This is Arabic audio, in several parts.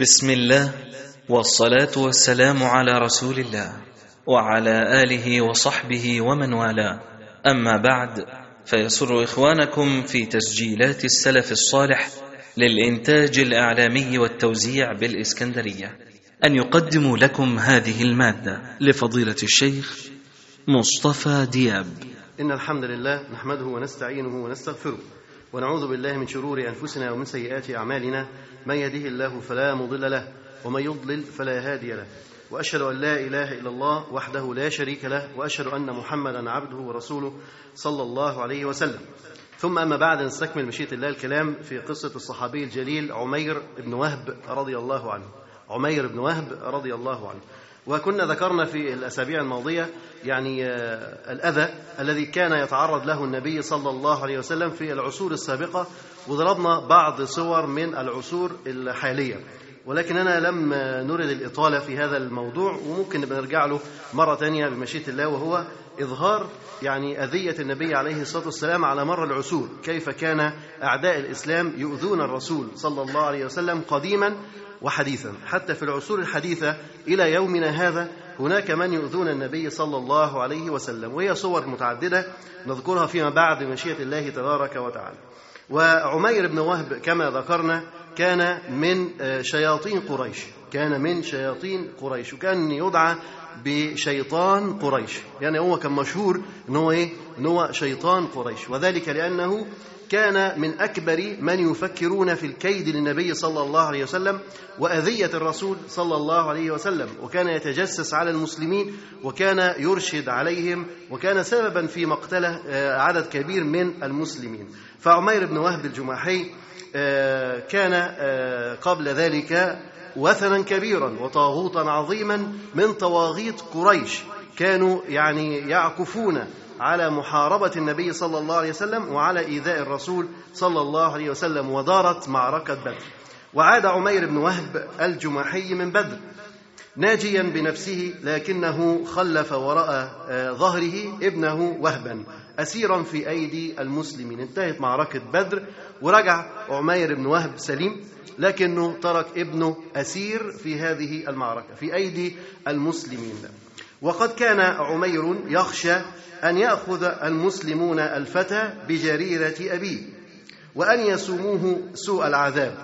بسم الله والصلاة والسلام على رسول الله وعلى آله وصحبه ومن والاه. أما بعد فيسر إخوانكم في تسجيلات السلف الصالح للإنتاج الإعلامي والتوزيع بالإسكندرية. أن يقدموا لكم هذه المادة لفضيلة الشيخ مصطفى دياب. إن الحمد لله نحمده ونستعينه ونستغفره. ونعوذ بالله من شرور أنفسنا ومن سيئات أعمالنا. من يهده الله فلا مضل له ومن يضلل فلا هادي له. وأشهد أن لا إله إلا الله وحده لا شريك له وأشهد أن محمدا عبده ورسوله صلى الله عليه وسلم. ثم أما بعد نستكمل مشيئة الله الكلام في قصة الصحابي الجليل عمير بن وهب رضي الله عنه. عمير بن وهب رضي الله عنه. وكنا ذكرنا في الأسابيع الماضية يعني الأذى الذي كان يتعرض له النبي صلى الله عليه وسلم في العصور السابقة وضربنا بعض صور من العصور الحالية. ولكننا لم نرد الإطالة في هذا الموضوع وممكن نبقى نرجع له مرة تانية بمشيئة الله وهو إظهار يعني أذية النبي عليه الصلاة والسلام على مر العصور. كيف كان أعداء الإسلام يؤذون الرسول صلى الله عليه وسلم قديما وحديثا. حتى في العصور الحديثة إلى يومنا هذا هناك من يؤذون النبي صلى الله عليه وسلم وهي صور متعددة نذكرها فيما بعد بمشيئة الله تبارك وتعالى. وعمير بن وهب كما ذكرنا كان من شياطين قريش. كان من شياطين قريش وكان يدعى بشيطان قريش. يعني هو كان مشهور إن هو إيه؟ إن هو شيطان قريش. وذلك لأنه كان من أكبر من يفكرون في الكيد للنبي صلى الله عليه وسلم وأذية الرسول صلى الله عليه وسلم وكان يتجسس على المسلمين وكان يرشد عليهم وكان سببا في مقتله عدد كبير من المسلمين. فعمير بن وهب الجماحي كان قبل ذلك وثنا كبيرا وطاغوتا عظيما من طواغيت قريش كانوا يعني يعكفون على محاربة النبي صلى الله عليه وسلم وعلى إيذاء الرسول صلى الله عليه وسلم ودارت معركة بدر. وعاد عمير بن وهب الجماحي من بدر ناجيا بنفسه لكنه خلف وراء ظهره ابنه وهبا أسيرا في أيدي المسلمين. انتهت معركة بدر ورجع عمير بن وهب سليم لكنه ترك ابنه أسير في هذه المعركة في أيدي المسلمين. وقد كان عمير يخشى أن يأخذ المسلمون الفتى بجريرة أبيه وأن يسوموه سوء العذاب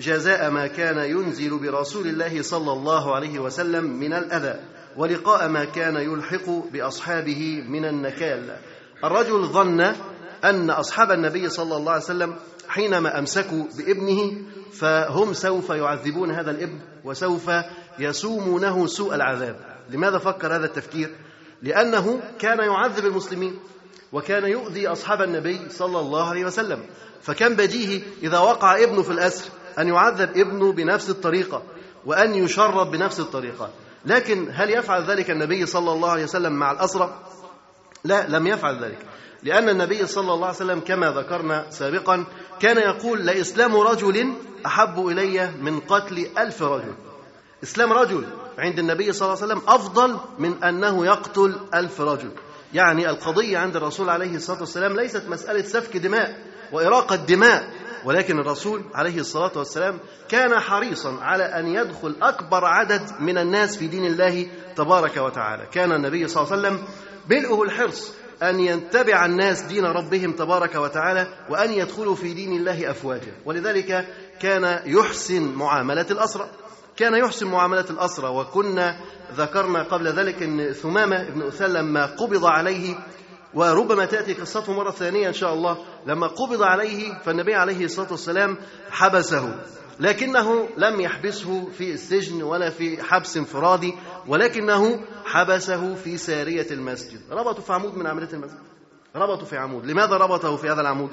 جزاء ما كان ينزل برسول الله صلى الله عليه وسلم من الأذى ولقاء ما كان يلحق بأصحابه من النكال. الرجل ظن أن أصحاب النبي صلى الله عليه وسلم حينما أمسكوا بابنه فهم سوف يعذبون هذا الابن وسوف يسومونه سوء العذاب. لماذا فكر هذا التفكير؟ لأنه كان يعذب المسلمين وكان يؤذي أصحاب النبي صلى الله عليه وسلم. فكان بديهي إذا وقع ابنه في الأسر أن يعذب ابنه بنفس الطريقة وأن يشرب بنفس الطريقة. لكن هل يفعل ذلك النبي صلى الله عليه وسلم مع الأسرى؟ لا لم يفعل ذلك. لأن النبي صلى الله عليه وسلم كما ذكرنا سابقا كان يقول لإسلام رجل أحب إلي من قتل ألف رجل. إسلام رجل. عند النبي صلى الله عليه وسلم أفضل من أنه يقتل ألف رجل. يعني القضية عند الرسول عليه الصلاة والسلام ليست مسألة سفك دماء وإراقة دماء ولكن الرسول عليه الصلاة والسلام كان حريصا على أن يدخل أكبر عدد من الناس في دين الله تبارك وتعالى. كان النبي صلى الله عليه وسلم ملئه الحرص أن يتبع الناس دين ربهم تبارك وتعالى وأن يدخلوا في دين الله أفواجا. ولذلك كان يحسن معاملة الأسرى. كان يحسن معاملة الأسرى وكنا ذكرنا قبل ذلك أن ثمامة بن أثال لما قبض عليه وربما تأتي قصته مرة ثانية إن شاء الله لما قبض عليه فالنبي عليه الصلاة والسلام حبسه لكنه لم يحبسه في السجن ولا في حبس انفرادي ولكنه حبسه في سارية المسجد. ربطوا في عمود من عملية المسجد. ربطوا في عمود. لماذا ربطه في هذا العمود؟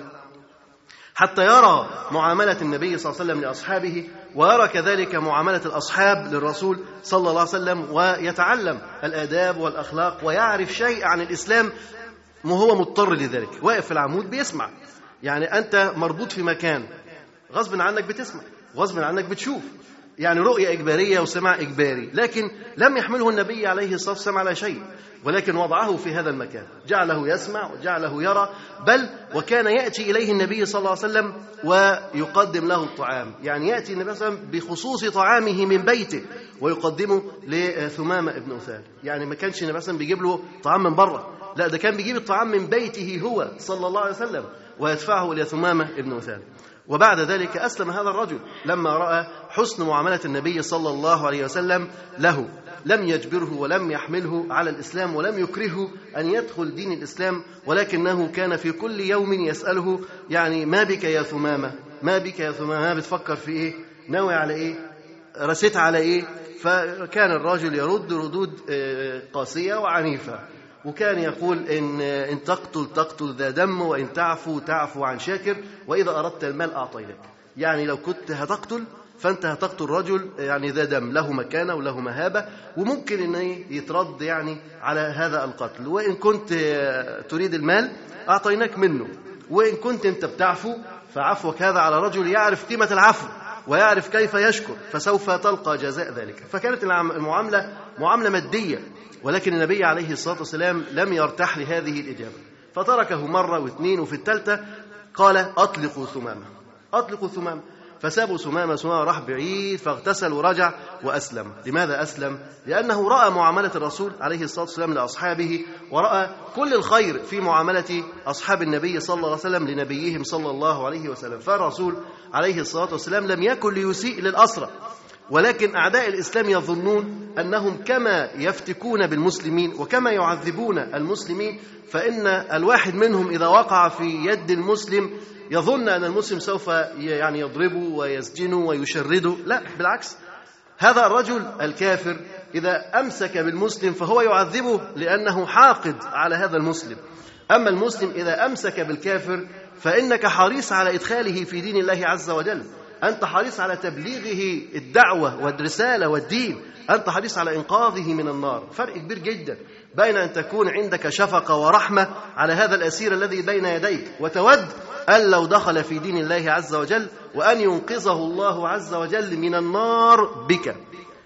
حتى يرى معاملة النبي صلى الله عليه وسلم لأصحابه ويرى كذلك معاملة الأصحاب للرسول صلى الله عليه وسلم ويتعلم الآداب والأخلاق ويعرف شيء عن الإسلام وهو مضطر لذلك واقف في العمود بيسمع. يعني أنت مربوط في مكان غصب عنك بتسمع غصب عنك بتشوف. يعني رؤية إجبارية وسماع إجباري لكن لم يحمله النبي عليه الصلاة والسلام على شيء ولكن وضعه في هذا المكان جعله يسمع وجعله يرى بل وكان يأتي إليه النبي صلى الله عليه وسلم ويقدم له الطعام يعني يأتي النبي صلى الله عليه وسلم بخصوص طعامه من بيته ويقدمه لثمامة ابن أثال يعني ما كانش النبي صلى الله عليه وسلم بيجيب له طعام من بره لا ده كان بيجيب الطعام من بيته هو صلى الله عليه وسلم ويدفعه إلى ثمامة ابن أثال وبعد ذلك أسلم هذا الرجل لما رأى حسن معاملة النبي صلى الله عليه وسلم له. لم يجبره ولم يحمله على الإسلام ولم يكرهه أن يدخل دين الإسلام ولكنه كان في كل يوم يسأله يعني ما بك يا ثمامة؟ ما بك يا ثمامة؟ ما بتفكر في إيه؟ ناوي على إيه؟ رسيت على إيه؟ فكان الرجل يرد ردود قاسية وعنيفة. وكان يقول إن إن تقتل تقتل ذا دم وإن تعفو تعفو عن شاكر وإذا أردت المال أعطيناك. يعني لو كنت هتقتل فأنت هتقتل رجل يعني ذا دم له مكانة وله مهابة وممكن إن يترد يعني على هذا القتل. وإن كنت تريد المال أعطيناك منه. وإن كنت أنت بتعفو فعفوك هذا على رجل يعرف قيمة العفو ويعرف كيف يشكر فسوف تلقى جزاء ذلك. فكانت المعاملة معاملة مادية ولكن النبي عليه الصلاة والسلام لم يرتاح لهذه الإجابة. فتركه مرة واثنين وفي الثالثة قال أطلقوا ثمامة. أطلقوا ثمامة. فسابوا ثمامة ثمامة راح بعيد فاغتسل ورجع وأسلم. لماذا أسلم؟ لأنه رأى معاملة الرسول عليه الصلاة والسلام لأصحابه ورأى كل الخير في معاملة أصحاب النبي صلى الله عليه وسلم لنبيهم صلى الله عليه وسلم. فالرسول عليه الصلاة والسلام لم يكن ليسيء للأسرى ولكن أعداء الإسلام يظنون أنهم كما يفتكون بالمسلمين وكما يعذبون المسلمين فإن الواحد منهم إذا وقع في يد المسلم يظن أن المسلم سوف يعني يضربه ويسجنه ويشرده. لا بالعكس. هذا الرجل الكافر إذا أمسك بالمسلم فهو يعذبه لأنه حاقد على هذا المسلم. أما المسلم إذا أمسك بالكافر فإنك حريص على إدخاله في دين الله عز وجل. أنت حريص على تبليغه الدعوة والرسالة والدين. أنت حريص على إنقاذه من النار. فرق كبير جدا بين أن تكون عندك شفقة ورحمة على هذا الأسير الذي بين يديك وتود أن لو دخل في دين الله عز وجل وأن ينقذه الله عز وجل من النار بك.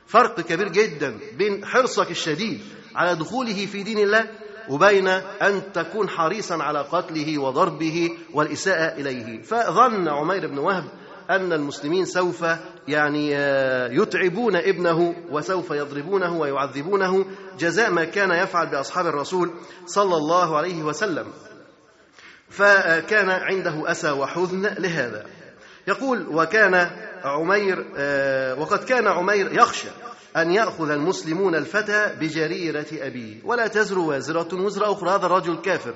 فرق كبير جدا بين حرصك الشديد على دخوله في دين الله وبين أن تكون حريصا على قتله وضربه والإساءة إليه. فظن عمير بن وهب أن المسلمين سوف يعني يتعبون ابنه وسوف يضربونه ويعذبونه جزاء ما كان يفعل بأصحاب الرسول صلى الله عليه وسلم. فكان عنده أسى وحزن لهذا. يقول وكان عمير وقد كان عمير يخشى أن يأخذ المسلمون الفتى بجريرة أبيه. ولا تزر وازرة وزر أخرى هذا الرجل كافر.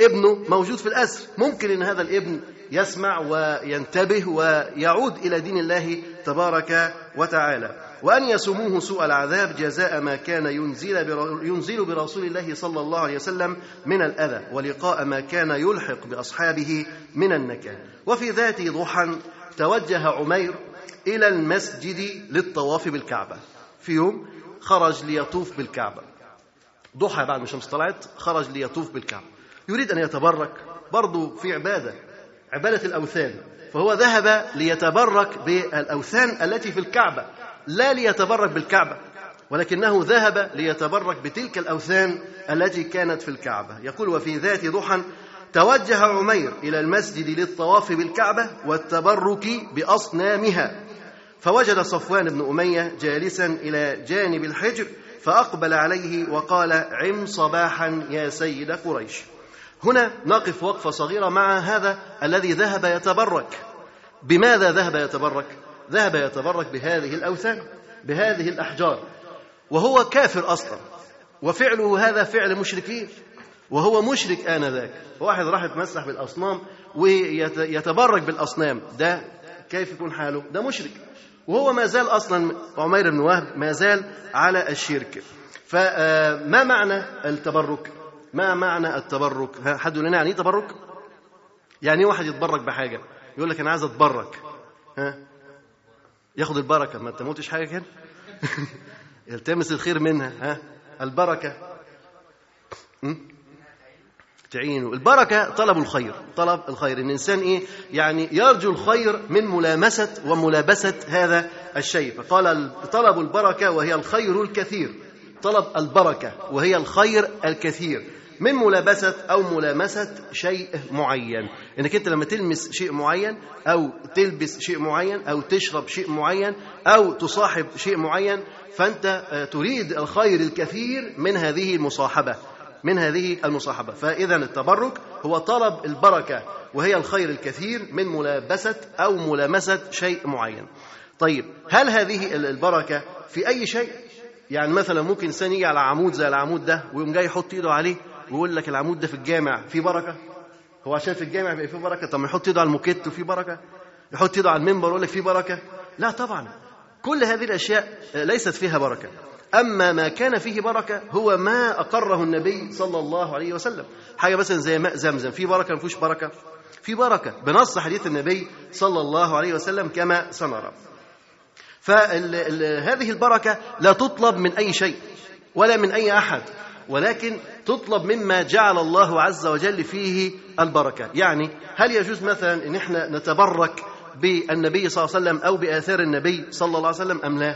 ابنه موجود في الأسر. ممكن أن هذا الابن يسمع وينتبه ويعود إلى دين الله تبارك وتعالى. وأن يسموه سوء العذاب جزاء ما كان ينزل, ينزل برسول الله صلى الله عليه وسلم من الأذى ولقاء ما كان يلحق بأصحابه من النكال. وفي ذات ضحى توجه عمير إلى المسجد للطواف بالكعبة. في يوم خرج ليطوف بالكعبة. ضحى بعد ما الشمس طلعت خرج ليطوف بالكعبة. يريد أن يتبرك برضه في عبادة عبادة الأوثان. فهو ذهب ليتبرك بالأوثان التي في الكعبة لا ليتبرك بالكعبة ولكنه ذهب ليتبرك بتلك الأوثان التي كانت في الكعبة. يقول وفي ذات ضحى توجه عمير إلى المسجد للطواف بالكعبة والتبرك بأصنامها. فوجد صفوان بن أمية جالسا إلى جانب الحجر فأقبل عليه وقال عم صباحا يا سيد قريش. هنا نقف وقفة صغيرة مع هذا الذي ذهب يتبرك. بماذا ذهب يتبرك؟ ذهب يتبرك بهذه الأوثان بهذه الأحجار. وهو كافر أصلا. وفعله هذا فعل مشركين. وهو مشرك آنذاك. واحد راح يتمسح بالأصنام ويتبرك بالأصنام. ده كيف يكون حاله؟ ده مشرك. وهو ما زال أصلا عمير بن وهب ما زال على الشرك. فما معنى التبرك؟ ما معنى التبرك؟ حد يقول لنا يعني إيه تبرك؟ يعني واحد يتبرك بحاجة؟ يقول لك أنا عايز أتبرك. ها؟ ياخد البركة. ما تموتش حاجة كده؟ يلتمس الخير منها. ها؟ البركة? تعينه البركة طلب الخير. طلب الخير. إن الإنسان إيه؟ يعني يرجو الخير من ملامسة وملابسة هذا الشيء. فقال طلب البركة وهي الخير الكثير. طلب البركة وهي الخير الكثير. من ملابسة أو ملامسة شيء معين. إنك أنت لما تلمس شيء معين أو تلبس شيء معين أو تشرب شيء معين أو تصاحب شيء معين فأنت تريد الخير الكثير من هذه المصاحبة من هذه المصاحبة. فإذا التبرك هو طلب البركة وهي الخير الكثير من ملابسة أو ملامسة شيء معين. طيب هل هذه البركة في أي شيء؟ يعني مثلا ممكن إنسان يجي على عمود زي العمود ده ويقوم جاي يحط إيده عليه ويقول لك العمود ده في الجامع فيه بركة؟ هو عشان في الجامع بيبقى فيه بركة؟ طب ما يحط إيده على الموكيت وفيه بركة؟ يحط إيده على المنبر ويقول لك فيه بركة؟ لا طبعا. كل هذه الأشياء ليست فيها بركة. أما ما كان فيه بركة هو ما أقره النبي صلى الله عليه وسلم. حاجة مثلا زي ماء زمزم. في بركة ما فيهوش بركة؟ في بركة. بنص حديث النبي صلى الله عليه وسلم كما سنرى فهذه البركة لا تطلب من أي شيء ولا من أي أحد. ولكن تطلب مما جعل الله عز وجل فيه البركة. يعني هل يجوز مثلا أن إحنا نتبرك بالنبي صلى الله عليه وسلم أو بآثار النبي صلى الله عليه وسلم أم لا؟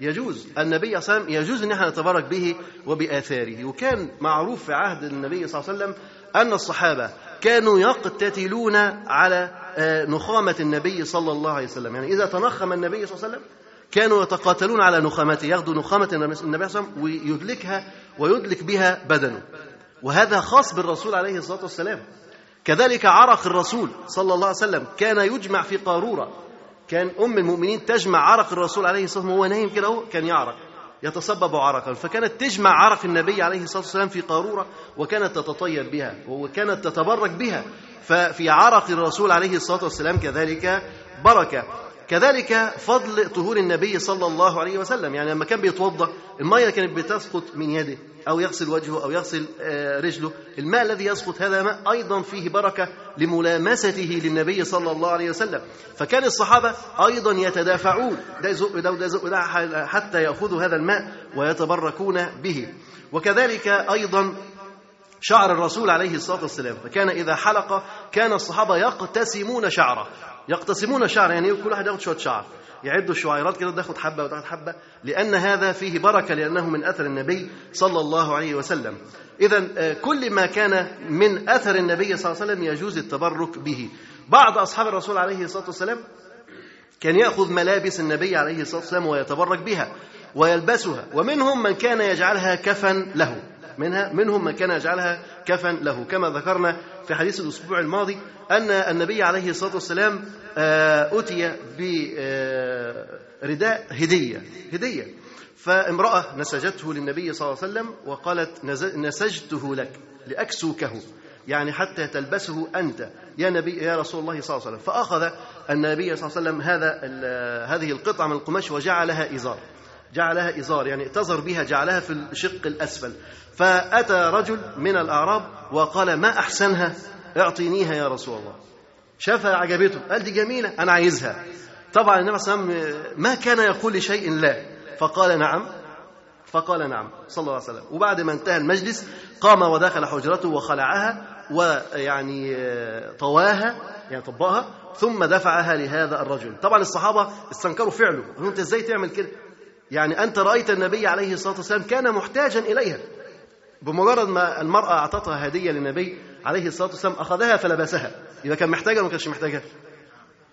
يجوز. النبي صلى الله عليه وسلم يجوز إن إحنا نتبرك به وبآثاره. وكان معروف في عهد النبي صلى الله عليه وسلم أن الصحابة كانوا يقتتلون على نخامة النبي صلى الله عليه وسلم. يعني إذا تنخم النبي صلى الله عليه وسلم كانوا يتقاتلون على نخامته ياخذوا نخامة النبي صلى الله عليه وسلم ويدلكها ويدلك بها بدنه. وهذا خاص بالرسول عليه الصلاة والسلام. كذلك عرق الرسول صلى الله عليه وسلم. كان يجمع في قارورة. كان أم المؤمنين تجمع عرق الرسول عليه الصلاة والسلام. وهو نايم كده هو كان يعرق يتصبب عرقا. فكانت تجمع عرق النبي عليه الصلاة والسلام في قارورة وكانت تتطيب بها وكانت تتبرك بها. ففي عرق الرسول عليه الصلاة والسلام كذلك بركة. كذلك فضل طهور النبي صلى الله عليه وسلم. يعني لما كان بيتوضأ المية كانت بتسقط من يده أو يغسل وجهه أو يغسل رجله. الماء الذي يسقط هذا ماء أيضا فيه بركة لملامسته للنبي صلى الله عليه وسلم. فكان الصحابة أيضا يتدافعون. ده يزق ده وده يزق ده حتى يأخذوا هذا الماء ويتبركون به. وكذلك أيضا شعر الرسول عليه الصلاة والسلام. فكان إذا حلق كان الصحابة يقتسمون شعره. يقتسمون شعر يعني كل واحد ياخد شوية شعر يعدوا الشعيرات كده تاخد حبة وتاخد حبة لأن هذا فيه بركة لأنه من أثر النبي صلى الله عليه وسلم. اذا كل ما كان من أثر النبي صلى الله عليه وسلم يجوز التبرك به. بعض أصحاب الرسول عليه الصلاة والسلام كان يأخذ ملابس النبي عليه الصلاة والسلام ويتبرك بها ويلبسها ومنهم من كان يجعلها كفن له. منها منهم من كان يجعلها كفن له. كما ذكرنا في حديث الأسبوع الماضي أن النبي عليه الصلاة والسلام اتي برداء هدية هدية. فامرأة نسجته للنبي صلى الله عليه وسلم وقالت نسجته لك لأكسوكه. يعني حتى تلبسه أنت. يا نبي يا رسول الله صلى الله عليه وسلم. فأخذ النبي صلى الله عليه وسلم هذا هذه القطعة من القماش وجعلها إزار. جعلها إزار يعني اتزر بها جعلها في الشق الأسفل. فأتى رجل من الأعراب وقال ما أحسنها؟ اعطينيها يا رسول الله. شافها عجبته. قال دي جميلة أنا عايزها. طبعا النبي صلى الله عليه وسلم ما كان يقول لشيء لا. فقال نعم. فقال نعم صلى الله عليه وسلم. وبعد ما انتهى المجلس قام ودخل حجرته وخلعها ويعني طواها يعني طبقها ثم دفعها لهذا الرجل. طبعا الصحابة استنكروا فعله. أنت إزاي تعمل كده؟ يعني أنت رأيت النبي عليه الصلاة والسلام كان محتاجا إليها. بمجرد ما المرأة أعطتها هدية للنبي عليه الصلاة والسلام أخذها فلبسها. إذا كان محتاجها ولا ما كانش محتاجها.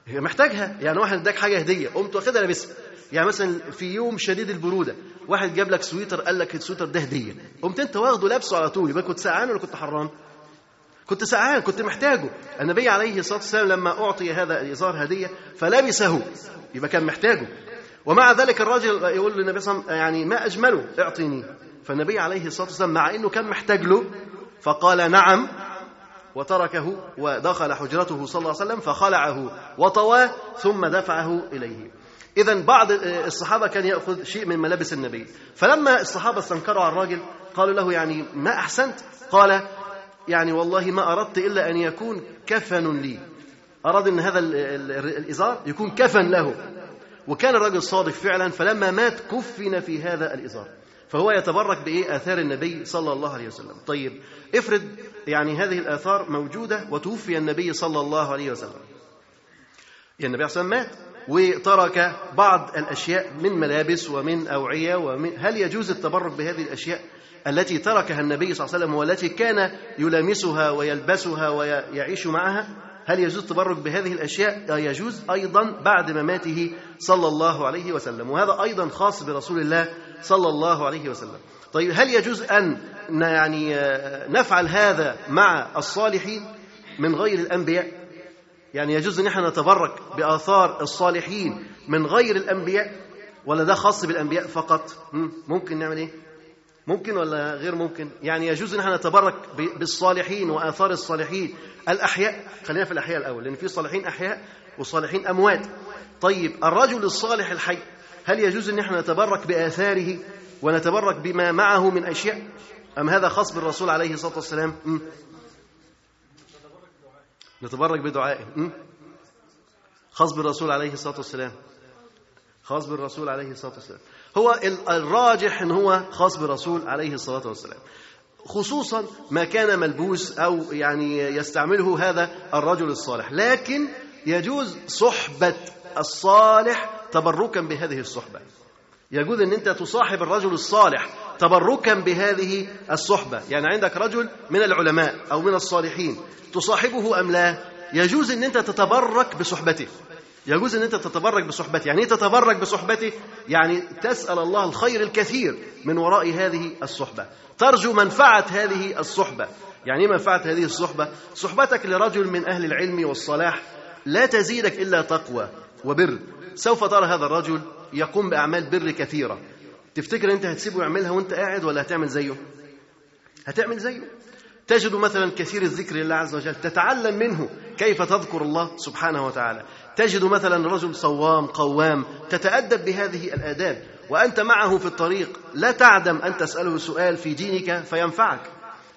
هي محتاجها. يعني واحد اداك حاجة هدية قمت واخدها لابسها. يعني مثلا في يوم شديد البرودة واحد جاب لك سويتر قال لك السويتر ده هدية. قمت أنت واخده لابسه على طول يبقى كنت سقعان ولا كنت حران؟ كنت سقعان كنت محتاجه. النبي عليه الصلاة والسلام لما أعطي هذا الإزار هدية فلبسه يبقى كان محتاجه. ومع ذلك الرجل يقول للنبي صلى الله عليه وسلم يعني ما أجمله اعطيني فالنبي عليه الصلاة والسلام مع أنه كان محتاج له فقال نعم وتركه ودخل حجرته صلى الله عليه وسلم فخلعه وطواه ثم دفعه إليه. إذا بعض الصحابة كان يأخذ شيء من ملابس النبي. فلما الصحابة استنكروا على الراجل قالوا له يعني ما أحسنت؟ قال يعني والله ما أردت إلا أن يكون كفن لي. أراد أن هذا الإزار يكون كفن له. وكان الرجل صادق فعلا فلما مات كفن في هذا الإزار. فهو يتبرك بإيه؟ آثار النبي صلى الله عليه وسلم. طيب افرض يعني هذه الآثار موجودة وتوفي النبي صلى الله عليه وسلم. يعني النبي عليه مات وترك بعض الأشياء من ملابس ومن أوعية ومن هل يجوز التبرك بهذه الأشياء التي تركها النبي صلى الله عليه وسلم والتي كان يلامسها ويلبسها ويعيش معها؟ هل يجوز التبرك بهذه الأشياء؟ يجوز أيضا بعد مماته صلى الله عليه وسلم وهذا أيضا خاص برسول الله صلى الله عليه وسلم. طيب هل يجوز أن يعني نفعل هذا مع الصالحين من غير الأنبياء. يعني يجوز إن إحنا نتبرك بآثار الصالحين من غير الأنبياء ولا ده خاص بالأنبياء فقط. ممكن نعمل إيه؟ ممكن ولا غير ممكن؟ يعني يجوز إن إحنا نتبرك بالصالحين وآثار الصالحين. الأحياء خلينا في الأحياء الأول لأن في صالحين أحياء وصالحين أموات. طيب الرجل الصالح الحي هل يجوز إن إحنا نتبرك بآثاره ونتبرك بما معه من أشياء؟ أم هذا خاص بالرسول عليه الصلاة والسلام? نتبرك بدعائه? خاص بالرسول عليه الصلاة والسلام. خاص بالرسول عليه الصلاة والسلام. هو الراجح إن هو خاص بالرسول عليه الصلاة والسلام. خصوصا ما كان ملبوس أو يعني يستعمله هذا الرجل الصالح. لكن يجوز صحبة الصالح تبركا بهذه الصحبة. يجوز إن أنت تصاحب الرجل الصالح تبركا بهذه الصحبة. يعني عندك رجل من العلماء أو من الصالحين تصاحبه أم لا؟ يجوز إن أنت تتبرك بصحبته. يجوز إن أنت تتبرك بصحبته. يعني إيه تتبرك بصحبته؟ يعني تسأل الله الخير الكثير من وراء هذه الصحبة. ترجو منفعة هذه الصحبة. يعني إيه منفعة هذه الصحبة؟ صحبتك لرجل من أهل العلم والصلاح لا تزيدك إلا تقوى وبر. سوف ترى هذا الرجل يقوم بأعمال بر كثيرة. تفتكر انت هتسيبه يعملها وانت قاعد ولا هتعمل زيه؟ هتعمل زيه. تجد مثلا كثير الذكر لله عز وجل تتعلم منه كيف تذكر الله سبحانه وتعالى. تجد مثلا رجل صوام قوام تتأدب بهذه الآداب وأنت معه في الطريق لا تعدم أن تسأله سؤال في دينك فينفعك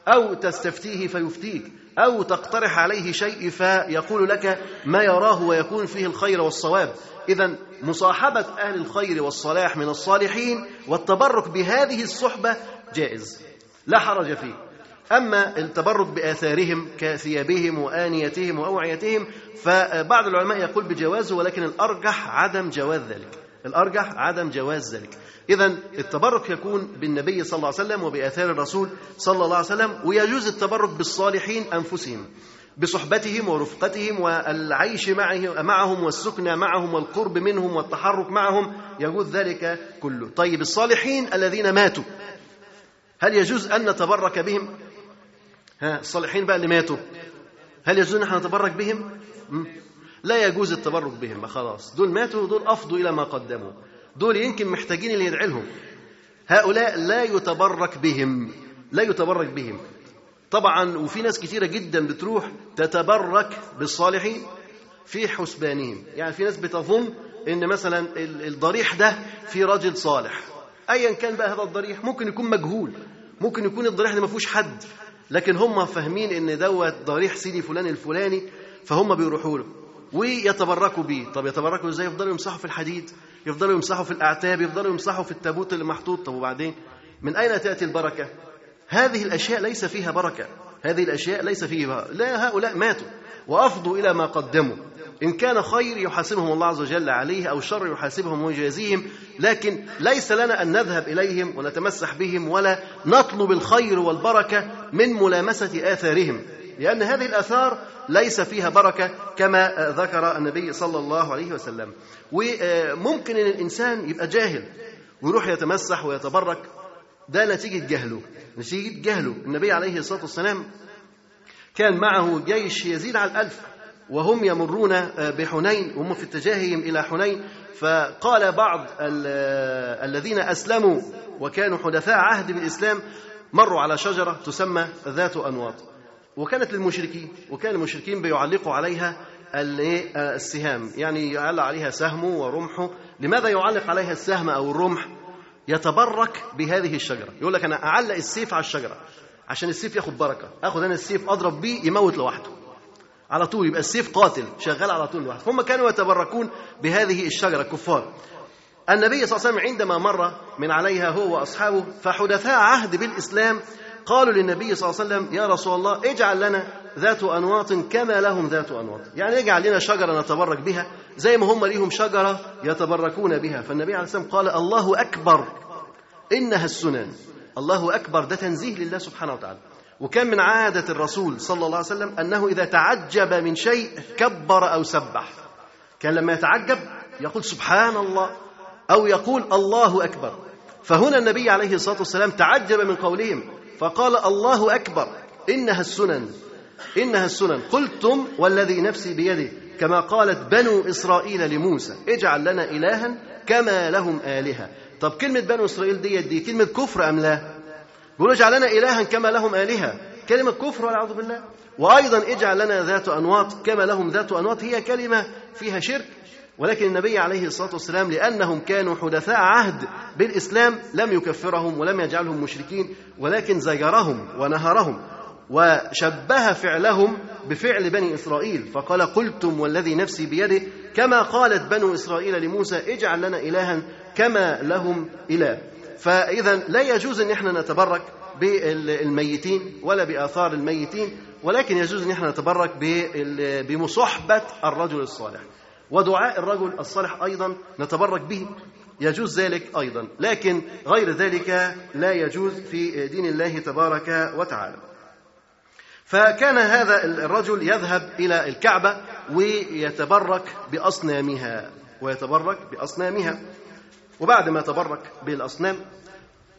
أو تستفتيه فيفتيك. أو تقترح عليه شيء فيقول لك ما يراه ويكون فيه الخير والصواب. إذا مصاحبة أهل الخير والصلاح من الصالحين والتبرك بهذه الصحبة جائز لا حرج فيه. أما التبرك بآثارهم كثيابهم وآنيتهم وأوعيتهم فبعض العلماء يقول بجوازه ولكن الأرجح عدم جواز ذلك. الأرجح عدم جواز ذلك. إذا التبرك يكون بالنبي صلى الله عليه وسلم وبآثار الرسول صلى الله عليه وسلم ويجوز التبرك بالصالحين أنفسهم بصحبتهم ورفقتهم والعيش معهم والسكنى معهم والقرب منهم والتحرك معهم يجوز ذلك كله. طيب الصالحين الذين ماتوا هل يجوز أن نتبرك بهم؟ ها الصالحين بقى اللي ماتوا هل يجوز أن إحنا نتبرك بهم؟ لا يجوز التبرك بهم خلاص. دول ماتوا دول أفضوا إلى ما قدموا. دول يمكن محتاجين اللي يدعي لهم هؤلاء لا يتبرك بهم لا يتبرك بهم. طبعا وفي ناس كثيره جدا بتروح تتبرك بالصالحين في حسبانهم. يعني في ناس بتظن إن مثلا الضريح ده في راجل صالح. ايا كان بقى هذا الضريح ممكن يكون مجهول. ممكن يكون الضريح ده ما فيهوش حد. لكن هم فاهمين إن دوت ضريح سيدي فلان الفلاني فهم بيروحوا له. ويتبركوا بيه طب يتبركوا إزاي؟ يفضلوا يمسحوا في الحديد يفضلوا يمسحوا في الأعتاب يفضلوا يمسحوا في التابوت اللي محطوط طب وبعدين؟ من أين تأتي البركة؟ هذه الأشياء ليس فيها بركة. هذه الأشياء ليس فيها لا هؤلاء ماتوا. وأفضوا إلى ما قدموا. إن كان خير يحاسبهم الله عز وجل عليه أو شر يحاسبهم ويجازيهم لكن ليس لنا أن نذهب إليهم ونتمسح بهم ولا نطلب الخير والبركة من ملامسة آثارهم. لأن هذه الآثار ليس فيها بركة كما ذكر النبي صلى الله عليه وسلم. وممكن أن الإنسان يبقى جاهل ويروح يتمسح ويتبرك ده نتيجة جهله. نتيجة جهله. النبي عليه الصلاة والسلام كان معه جيش يزيد على الألف وهم يمرون بحنين وهم في اتجاههم إلى حنين. فقال بعض الذين أسلموا وكانوا حدثاء عهد بالإسلام مروا على شجرة تسمى ذات أنواط. وكانت للمشركين وكان المشركين بيعلقوا عليها السهام. يعني يعلق عليها سهمه ورمحه لماذا يعلق عليها السهم أو الرمح؟ يتبرك بهذه الشجرة. يقول لك أنا أعلق السيف على الشجرة عشان السيف ياخد بركة. أخد أنا السيف أضرب بيه يموت لوحده. على طول يبقى السيف قاتل شغال على طول لوحده. هم كانوا يتبركون بهذه الشجرة الكفار النبي صلى الله عليه وسلم عندما مر من عليها هو وأصحابه فحدثاء عهد بالإسلام قالوا للنبي صلى الله عليه وسلم يا رسول الله اجعل لنا ذات أنواط كما لهم ذات أنواط. يعني اجعل لنا شجرة نتبرك بها زي ما هم ليهم شجرة يتبركون بها. فالنبي عليه والسلام قال الله أكبر إنها السنن. الله أكبر ده تنزيه لله سبحانه وتعالى. وكان من عادة الرسول صلى الله عليه وسلم أنه إذا تعجب من شيء كبر أو سبح. كان لما يتعجب يقول سبحان الله أو يقول الله أكبر. فهنا النبي عليه الصلاة والسلام تعجب من قولهم فقال الله أكبر إنها السنن إنها السنن. قلتم والذي نفسي بيده كما قالت بنو إسرائيل لموسى اجعل لنا إلها كما لهم آلهة. طب كلمة بنو إسرائيل دي, دي كلمة كفر أم لا؟ بيقولوا اجعل لنا إلها كما لهم آلهة. كلمة كفر والعياذ بالله. وأيضا اجعل لنا ذات أنواط كما لهم ذات أنواط هي كلمة فيها شرك. ولكن النبي عليه الصلاة والسلام لأنهم كانوا حدثاء عهد بالإسلام لم يكفرهم ولم يجعلهم مشركين ولكن زجرهم ونهرهم وشبه فعلهم بفعل بني إسرائيل. فقال قلتم والذي نفسي بيده كما قالت بنو إسرائيل لموسى اجعل لنا إلها كما لهم إله. فإذا لا يجوز أن إحنا نتبرك بالميتين ولا بآثار الميتين ولكن يجوز أن إحنا نتبرك بمصحبة الرجل الصالح. ودعاء الرجل الصالح أيضا نتبرك به. يجوز ذلك أيضا. لكن غير ذلك لا يجوز في دين الله تبارك وتعالى. فكان هذا الرجل يذهب إلى الكعبة ويتبرك بأصنامها. ويتبرك بأصنامها. وبعد ما تبرك بالأصنام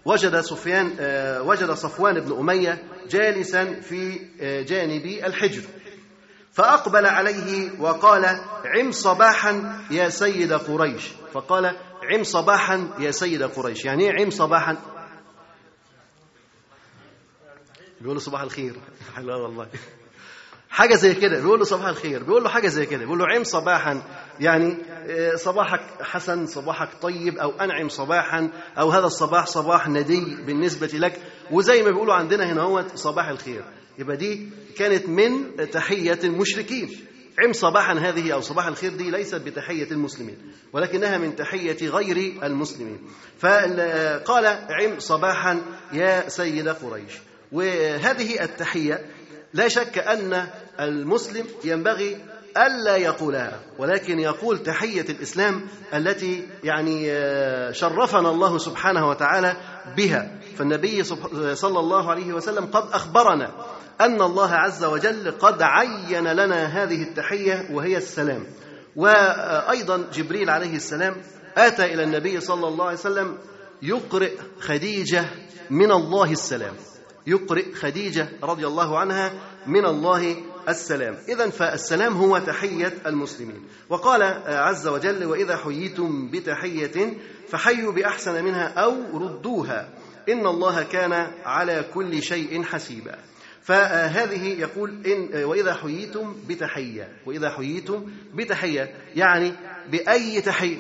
وجد سفيان وجد صفوان بن أمية جالسا في جانب الحجر. فأقبل عليه وقال عم صباحا يا سيد قريش. فقال عم صباحا يا سيد قريش. يعني إيه عم صباحا؟ بيقول له صباح الخير. حلوة والله حاجة زي كده. بيقول له صباح الخير. بيقول له حاجة زي كده. بيقول له عم صباحا. يعني صباحك حسن صباحك طيب. أو أنعم صباحا. أو هذا الصباح صباح ندي بالنسبة لك. وزي ما بيقولوا عندنا هنا هو صباح الخير. يبقى دي كانت من تحية المشركين. عم صباحا هذه أو صباح الخير دي ليست بتحية المسلمين ولكنها من تحية غير المسلمين. فقال عم صباحا يا سيد قريش وهذه التحية لا شك أن المسلم ينبغي ألا يقولها ولكن يقول تحية الإسلام التي يعني شرفنا الله سبحانه وتعالى بها. فالنبي صلى الله عليه وسلم قد أخبرنا أن الله عز وجل قد عين لنا هذه التحية وهي السلام. وأيضا جبريل عليه السلام آتى إلى النبي صلى الله عليه وسلم يقرئ خديجة من الله السلام. يقرئ خديجة رضي الله عنها من الله السلام. إذا فالسلام هو تحية المسلمين. وقال عز وجل وإذا حييتم بتحية فحيوا بأحسن منها أو ردوها. إن الله كان على كل شيء حسيبا. فهذه يقول إن وإذا حييتم بتحية. وإذا حييتم بتحية يعني بأي تحية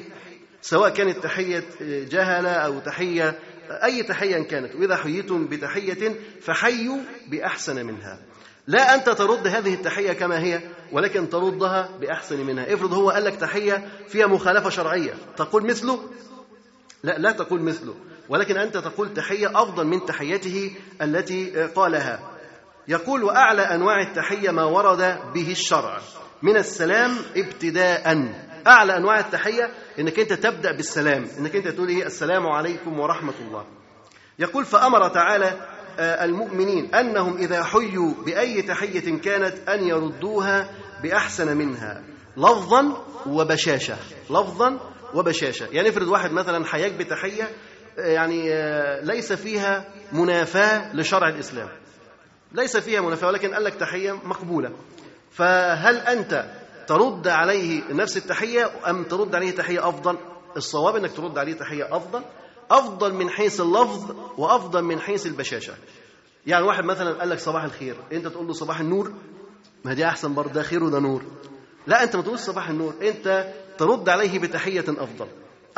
سواء كانت تحية جهلة أو تحية أي تحية كانت. وإذا حييتم بتحية فحيوا بأحسن منها. لا أنت ترد هذه التحية كما هي ولكن تردها بأحسن منها. افرض هو قال لك تحية فيها مخالفة شرعية تقول مثله؟ لا لا تقول مثله ولكن أنت تقول تحية أفضل من تحيته التي قالها. يقول وأعلى أنواع التحية ما ورد به الشرع. من السلام ابتداء. أعلى أنواع التحية إنك أنت تبدأ بالسلام إنك أنت تقول إيه؟ السلام عليكم ورحمة الله. يقول فأمر تعالى المؤمنين أنهم إذا حيوا بأي تحية كانت أن يردوها بأحسن منها لفظا وبشاشة لفظا وبشاشة. يعني افرض واحد مثلا حياك بتحية يعني ليس فيها منافاة لشرع الإسلام. ليس فيها منافاة ولكن قال لك تحية مقبولة. فهل أنت ترد عليه نفس التحية أم ترد عليه تحية أفضل؟ الصواب أنك ترد عليه تحية أفضل أفضل من حيث اللفظ وأفضل من حيث البشاشة. يعني واحد مثلا قال لك صباح الخير أنت تقول له صباح النور ما دي أحسن برضه ده خير وده نور. لا أنت ما تقولش صباح النور أنت ترد عليه بتحية أفضل.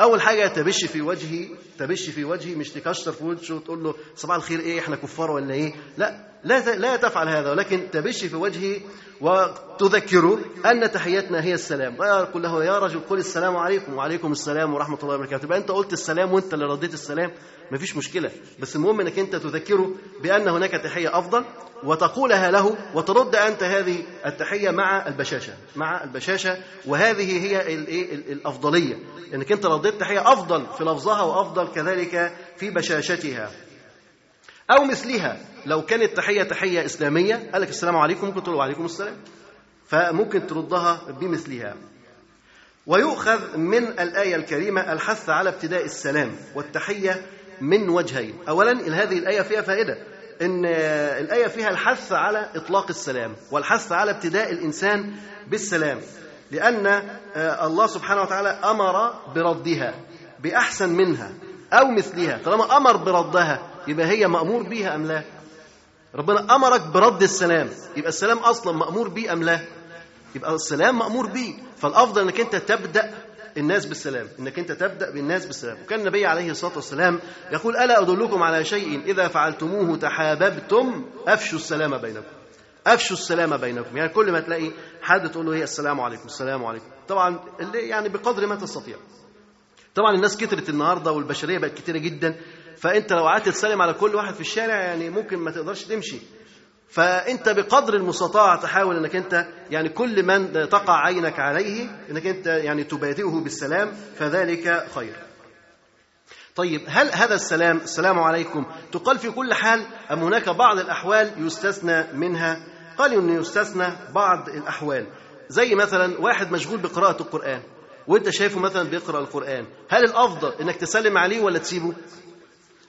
أول حاجة تبش في وجهي تبش في وجهي مش تكشر في وجهه وتقول له صباح الخير إيه إحنا كفار ولا إيه؟ لا. لا لا تفعل هذا ولكن تبش في وجهه وتذكره أن تحيتنا هي السلام. قل له يا رجل قل السلام عليكم. وعليكم السلام ورحمة الله وبركاته. يبقى أنت قلت السلام وأنت اللي رديت السلام. مفيش مشكلة. بس المهم إنك أنت تذكره بأن هناك تحية أفضل وتقولها له وترد أنت هذه التحية مع البشاشة مع البشاشة. وهذه هي الايه الأفضلية. إنك أنت رديت تحية أفضل في لفظها وأفضل كذلك في بشاشتها. أو مثلها لو كانت تحية تحية إسلامية قال لك السلام عليكم ممكن تقول وعليكم السلام. فممكن تردها بمثلها. ويؤخذ من الآية الكريمة الحث على ابتداء السلام والتحية من وجهين. أولا هذه الآية فيها فائدة. إن الآية فيها الحث على إطلاق السلام والحث على ابتداء الإنسان بالسلام لأن الله سبحانه وتعالى أمر بردها بأحسن منها أو مثلها. طالما أمر بردها يبقى هي مأمور بيها أم لا؟ ربنا أمرك برد السلام. يبقى السلام أصلا مأمور بيه أم لا؟ يبقى السلام مأمور بيه. فالأفضل أنك أنت تبدأ الناس بالسلام. إنك أنت تبدأ بالناس بالسلام. وكان النبي عليه الصلاة والسلام يقول ألا أدلكم على شيء؟ إذا فعلتموه تحاببتم أفشوا السلام بينكم. أفشوا السلام بينكم. يعني كل ما تلاقي حد تقول له إيه السلام عليكم السلام عليكم. طبعا اللي يعني بقدر ما تستطيع. طبعا الناس كترت النهارده والبشرية بقت كتيرة جدا. فانت لو قعدت تسلم على كل واحد في الشارع يعني ممكن ما تقدرش تمشي. فانت بقدر المستطاع تحاول انك انت يعني كل من تقع عينك عليه انك انت يعني تبادئه بالسلام فذلك خير. طيب هل هذا السلام السلام عليكم تقال في كل حال أم هناك بعض الأحوال يستثنى منها؟ قالوا انه يستثنى بعض الأحوال. زي مثلا واحد مشغول بقراءة القرآن وأنت شايفه مثلا بيقرأ القرآن هل الأفضل إنك تسلم عليه ولا تسيبه؟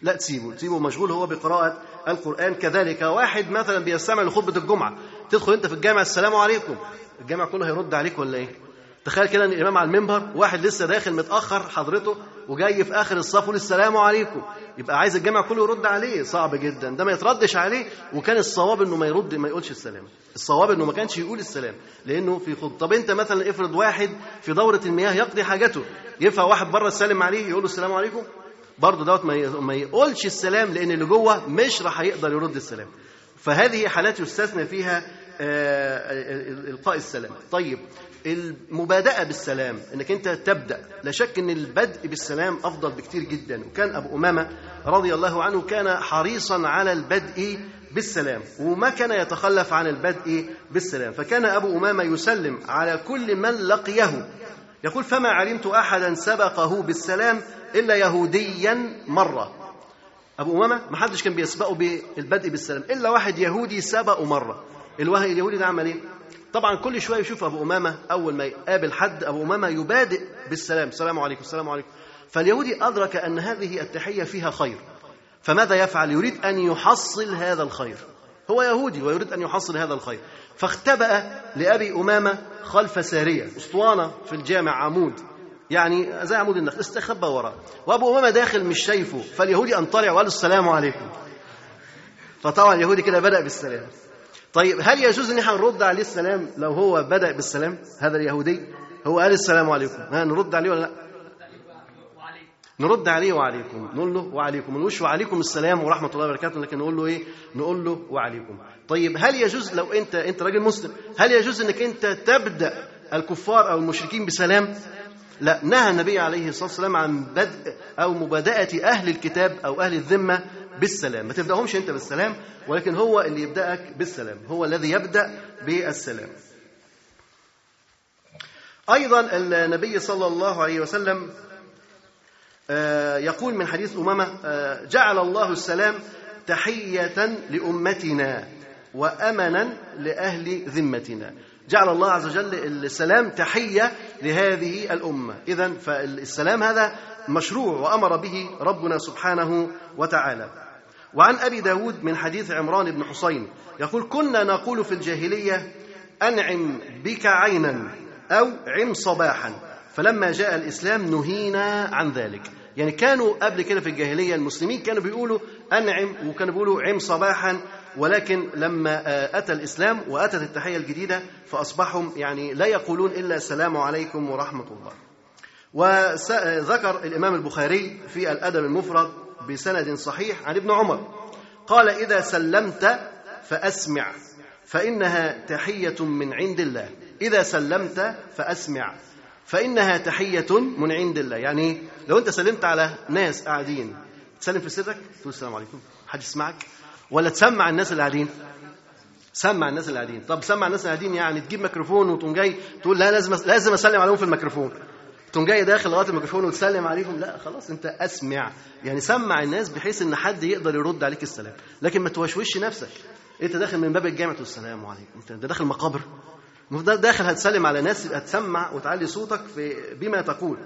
لا تسيبه. تسيبه مشغول هو بقراءة القرآن. كذلك واحد مثلا بيستمع لخطبة الجمعة. تدخل أنت في الجامع السلام عليكم. الجامع كله هيرد عليك ولا إيه؟ تخيل كده إن الإمام على المنبر واحد لسه داخل متأخر حضرته وجاي في آخر الصف يقول السلام عليكم. يبقى عايز الجامع كله يرد عليه. صعب جدا. ده ما يتردش عليه. وكان الصواب إنه ما يرد ما يقولش السلام. الصواب إنه ما كانش يقول السلام. لأنه في خط طب أنت مثلا افرض واحد في دورة المياه يقضي حاجته. ينفع واحد بره يسلم عليه يقول له السلام عليكم؟ برضه دوت ما يقولش السلام لأن اللي جوه مش راح يقدر يرد السلام. فهذه حالات يستثنى فيها إلقاء السلام. طيب المبادئه بالسلام إنك أنت تبدأ. لا شك إن البدء بالسلام أفضل بكتير جدا. وكان أبو أمامة رضي الله عنه كان حريصا على البدء بالسلام وما كان يتخلف عن البدء بالسلام. فكان أبو أمامة يسلم على كل من لقيه. يقول فما علمت احدا سبقه بالسلام إلا يهوديا مرة. أبو أمامة ما حدش كان بيسبقه بالبدء بالسلام إلا واحد يهودي سبقه مرة. الواحد اليهودي ده عمل إيه؟ طبعا كل شوية يشوف أبو أمامة أول ما يقابل حد أبو أمامة يبادئ بالسلام. السلام عليكم السلام عليكم. فاليهودي أدرك أن هذه التحية فيها خير. فماذا يفعل؟ يريد أن يحصل هذا الخير. هو يهودي ويريد أن يحصل هذا الخير. فاختبأ لأبي أمامة خلف سارية أسطوانة في الجامع عمود. يعني زي عمود النخل استخبى وراه. وأبو أمامة داخل مش شايفه فاليهودي أن طلع وقال السلام عليكم. فطبعا اليهودي كده بدأ بالسلام. طيب هل يجوز إن إحنا نرد عليه السلام لو هو بدأ بالسلام؟ هذا اليهودي هو قال السلام عليكم. ها نرد عليه ولا لا؟ نرد عليه وعليكم. نقول له وعليكم. ما نقولش وعليكم السلام ورحمة الله وبركاته لكن نقول له إيه؟ نقول له وعليكم. طيب هل يجوز لو أنت أنت راجل مسلم هل يجوز إنك أنت تبدأ الكفار أو المشركين بسلام؟ لا نهى النبي عليه الصلاة والسلام عن بدء أو مبادئة أهل الكتاب أو أهل الذمة بالسلام. ما تبدأهمش أنت بالسلام ولكن هو اللي يبدأك بالسلام. هو الذي يبدأ بالسلام. أيضا النبي صلى الله عليه وسلم يقول من حديث أمامة جعل الله السلام تحية لأمتنا وأمنا لأهل ذمتنا. جعل الله عز وجل السلام تحية لهذه الأمة. إذا فالسلام هذا مشروع وأمر به ربنا سبحانه وتعالى. وعن أبي داود من حديث عمران بن حسين يقول كنا نقول في الجاهلية أنعم بك عينا أو عم صباحا. فلما جاء الإسلام نهينا عن ذلك. يعني كانوا قبل كده في الجاهلية المسلمين كانوا بيقولوا أنعم وكانوا بيقولوا عم صباحا. ولكن لما أتى الإسلام وأتت التحية الجديدة فأصبحوا يعني لا يقولون إلا السلام عليكم ورحمة الله. وذكر الإمام البخاري في الأدب المفرد بسند صحيح عن ابن عمر قال إذا سلمت فأسمع فإنها تحية من عند الله. إذا سلمت فأسمع فإنها تحية من عند الله. يعني لو أنت سلمت على ناس قاعدين تسلم في سرك تقول السلام عليكم حد يسمعك؟ ولا تسمع الناس اللي قاعدين؟ سمع الناس اللي قاعدين. طب سمع الناس اللي قاعدين يعني تجيب ميكروفون وتقوم جاي تقول لا لازم لازم أسلم عليهم في الميكروفون. تقوم جاي داخل لغاية الميكروفون وتسلم عليهم. لا خلاص أنت أسمع. يعني سمع الناس بحيث إن حد يقدر يرد عليك السلام. لكن ما توشوش نفسك. أنت داخل من باب الجامع تقول السلام عليكم. أنت داخل مقابر. داخل هتسلم على ناس هتسمع وتعلي صوتك في بما تقول.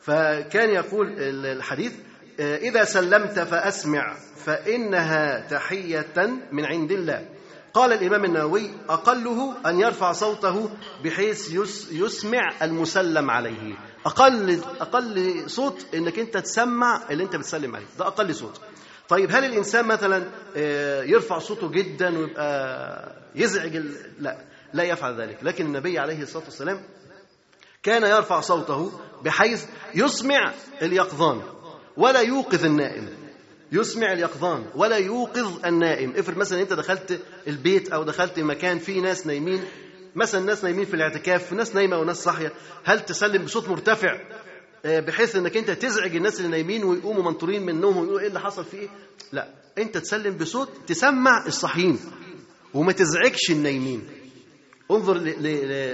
فكان يقول الحديث إذا سلمت فأسمع. فإنها تحية من عند الله. قال الإمام النووي أقله أن يرفع صوته بحيث يسمع المسلم عليه. أقل أقل صوت إنك أنت تسمع اللي أنت بتسلم عليه. ده أقل صوت. طيب هل الإنسان مثلا يرفع صوته جدا ويبقى يزعج لا لا يفعل ذلك. لكن النبي عليه الصلاة والسلام كان يرفع صوته بحيث يسمع اليقظان ولا يوقظ النائم. يسمع اليقظان ولا يوقظ النائم. افرض مثلا أنت دخلت البيت أو دخلت مكان فيه ناس نايمين مثلا ناس نايمين في الاعتكاف ناس نايمة وناس صاحية هل تسلم بصوت مرتفع بحيث إنك أنت تزعج الناس اللي نايمين ويقوموا منطورين منهم ويقولوا إيه اللي حصل فيه؟ لا أنت تسلم بصوت تسمع الصاحيين وما تزعجش النايمين. انظر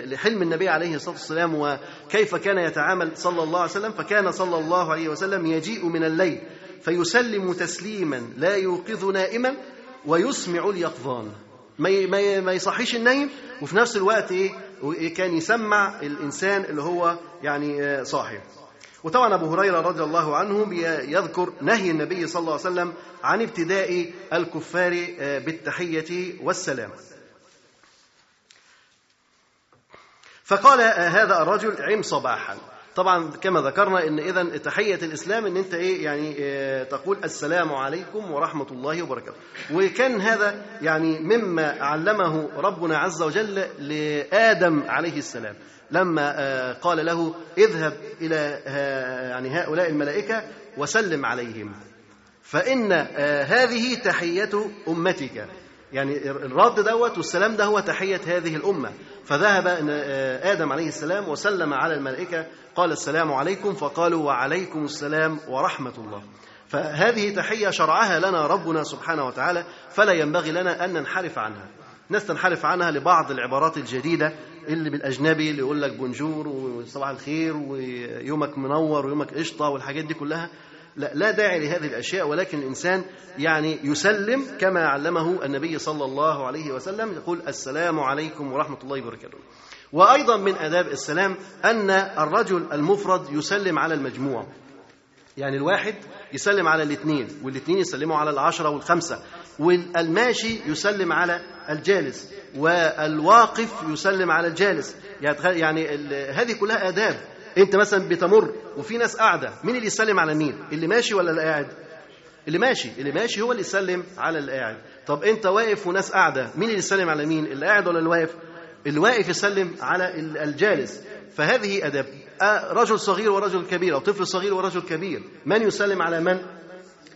لحلم النبي عليه الصلاة والسلام وكيف كان يتعامل صلى الله عليه وسلم فكان صلى الله عليه وسلم يجيء من الليل. فيسلم تسليما لا يوقظ نائما ويسمع اليقظان. ما ما يصحيش النايم وفي نفس الوقت إيه؟ كان يسمع الإنسان اللي هو يعني صاحي. وطبعا أبو هريرة رضي الله عنه يذكر نهي النبي صلى الله عليه وسلم عن ابتداء الكفار بالتحية والسلام. فقال هذا الرجل عم صباحا. طبعا كما ذكرنا إن اذا تحية الإسلام إن أنت إيه يعني إيه تقول السلام عليكم ورحمة الله وبركاته. وكان هذا يعني مما علمه ربنا عز وجل لآدم عليه السلام. لما قال له اذهب إلى يعني هؤلاء الملائكة وسلم عليهم. فإن هذه تحية أمتك. يعني الرد دوت والسلام ده هو تحية هذه الأمة. فذهب آدم عليه السلام وسلم على الملائكة قال السلام عليكم فقالوا وعليكم السلام ورحمة الله. فهذه تحية شرعها لنا ربنا سبحانه وتعالى فلا ينبغي لنا أن ننحرف عنها. ناس تنحرف عنها لبعض العبارات الجديدة اللي بالأجنبي اللي يقول لك بونجور وصباح الخير ويومك منور ويومك قشطة والحاجات دي كلها. لا, لا داعي لهذه الأشياء ولكن الإنسان يعني يسلم كما علمه النبي صلى الله عليه وسلم يقول السلام عليكم ورحمة الله وبركاته. وأيضا من آداب السلام أن الرجل المفرد يسلم على المجموع. يعني الواحد يسلم على الاثنين والاثنين يسلموا على العشرة والخمسة والماشي يسلم على الجالس والواقف يسلم على الجالس. يعني هذه كلها آداب. انت مثلا بتمر وفي ناس قاعدة مين اللي يسلم على مين؟ اللي ماشي ولا اللي قاعد؟ اللي ماشي اللي ماشي هو اللي يسلم على اللي قاعد. طب انت واقف وناس قاعدة مين اللي يسلم على مين؟ اللي قاعد ولا اللي واقف؟ اللي واقف يسلم على الجالس. فهذه اداب رجل صغير ورجل كبير أو طفل صغير ورجل كبير. من يسلم على من؟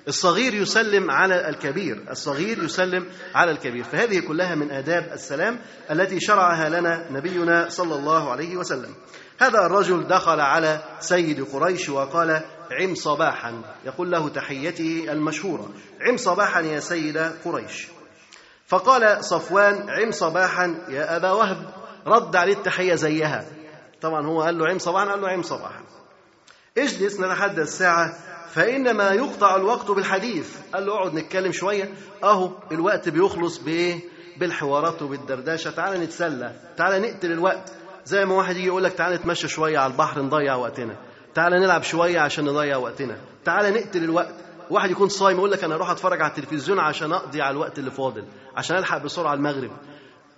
الصغير يسلم على الكبير الصغير يسلم على الكبير. فهذه كلها من آداب السلام التي شرعها لنا نبينا صلى الله عليه وسلم. هذا الرجل دخل على سيد قريش وقال عم صباحا. يقول له تحيته المشهورة عم صباحا يا سيد قريش. فقال صفوان عم صباحا يا أبا وهب رد عليه التحية زيها. طبعا هو قال له عم صباحا؟ قال له عم صباحا. اجلس نتحدث ساعة فإنما يقطع الوقت بالحديث. قال له اقعد نتكلم شوية. أهو الوقت بيخلص بإيه؟ بالحوارات وبالدردشة. تعالى نتسلى. تعالى نقتل الوقت. زي ما واحد يجي يقول لك تعالى نتمشى شوية على البحر نضيع وقتنا. تعالى نلعب شوية عشان نضيع وقتنا. تعالى نقتل الوقت. واحد يكون صايم يقول لك أنا أروح أتفرج على التلفزيون عشان أقضي على الوقت اللي فاضل. عشان ألحق بسرعة المغرب.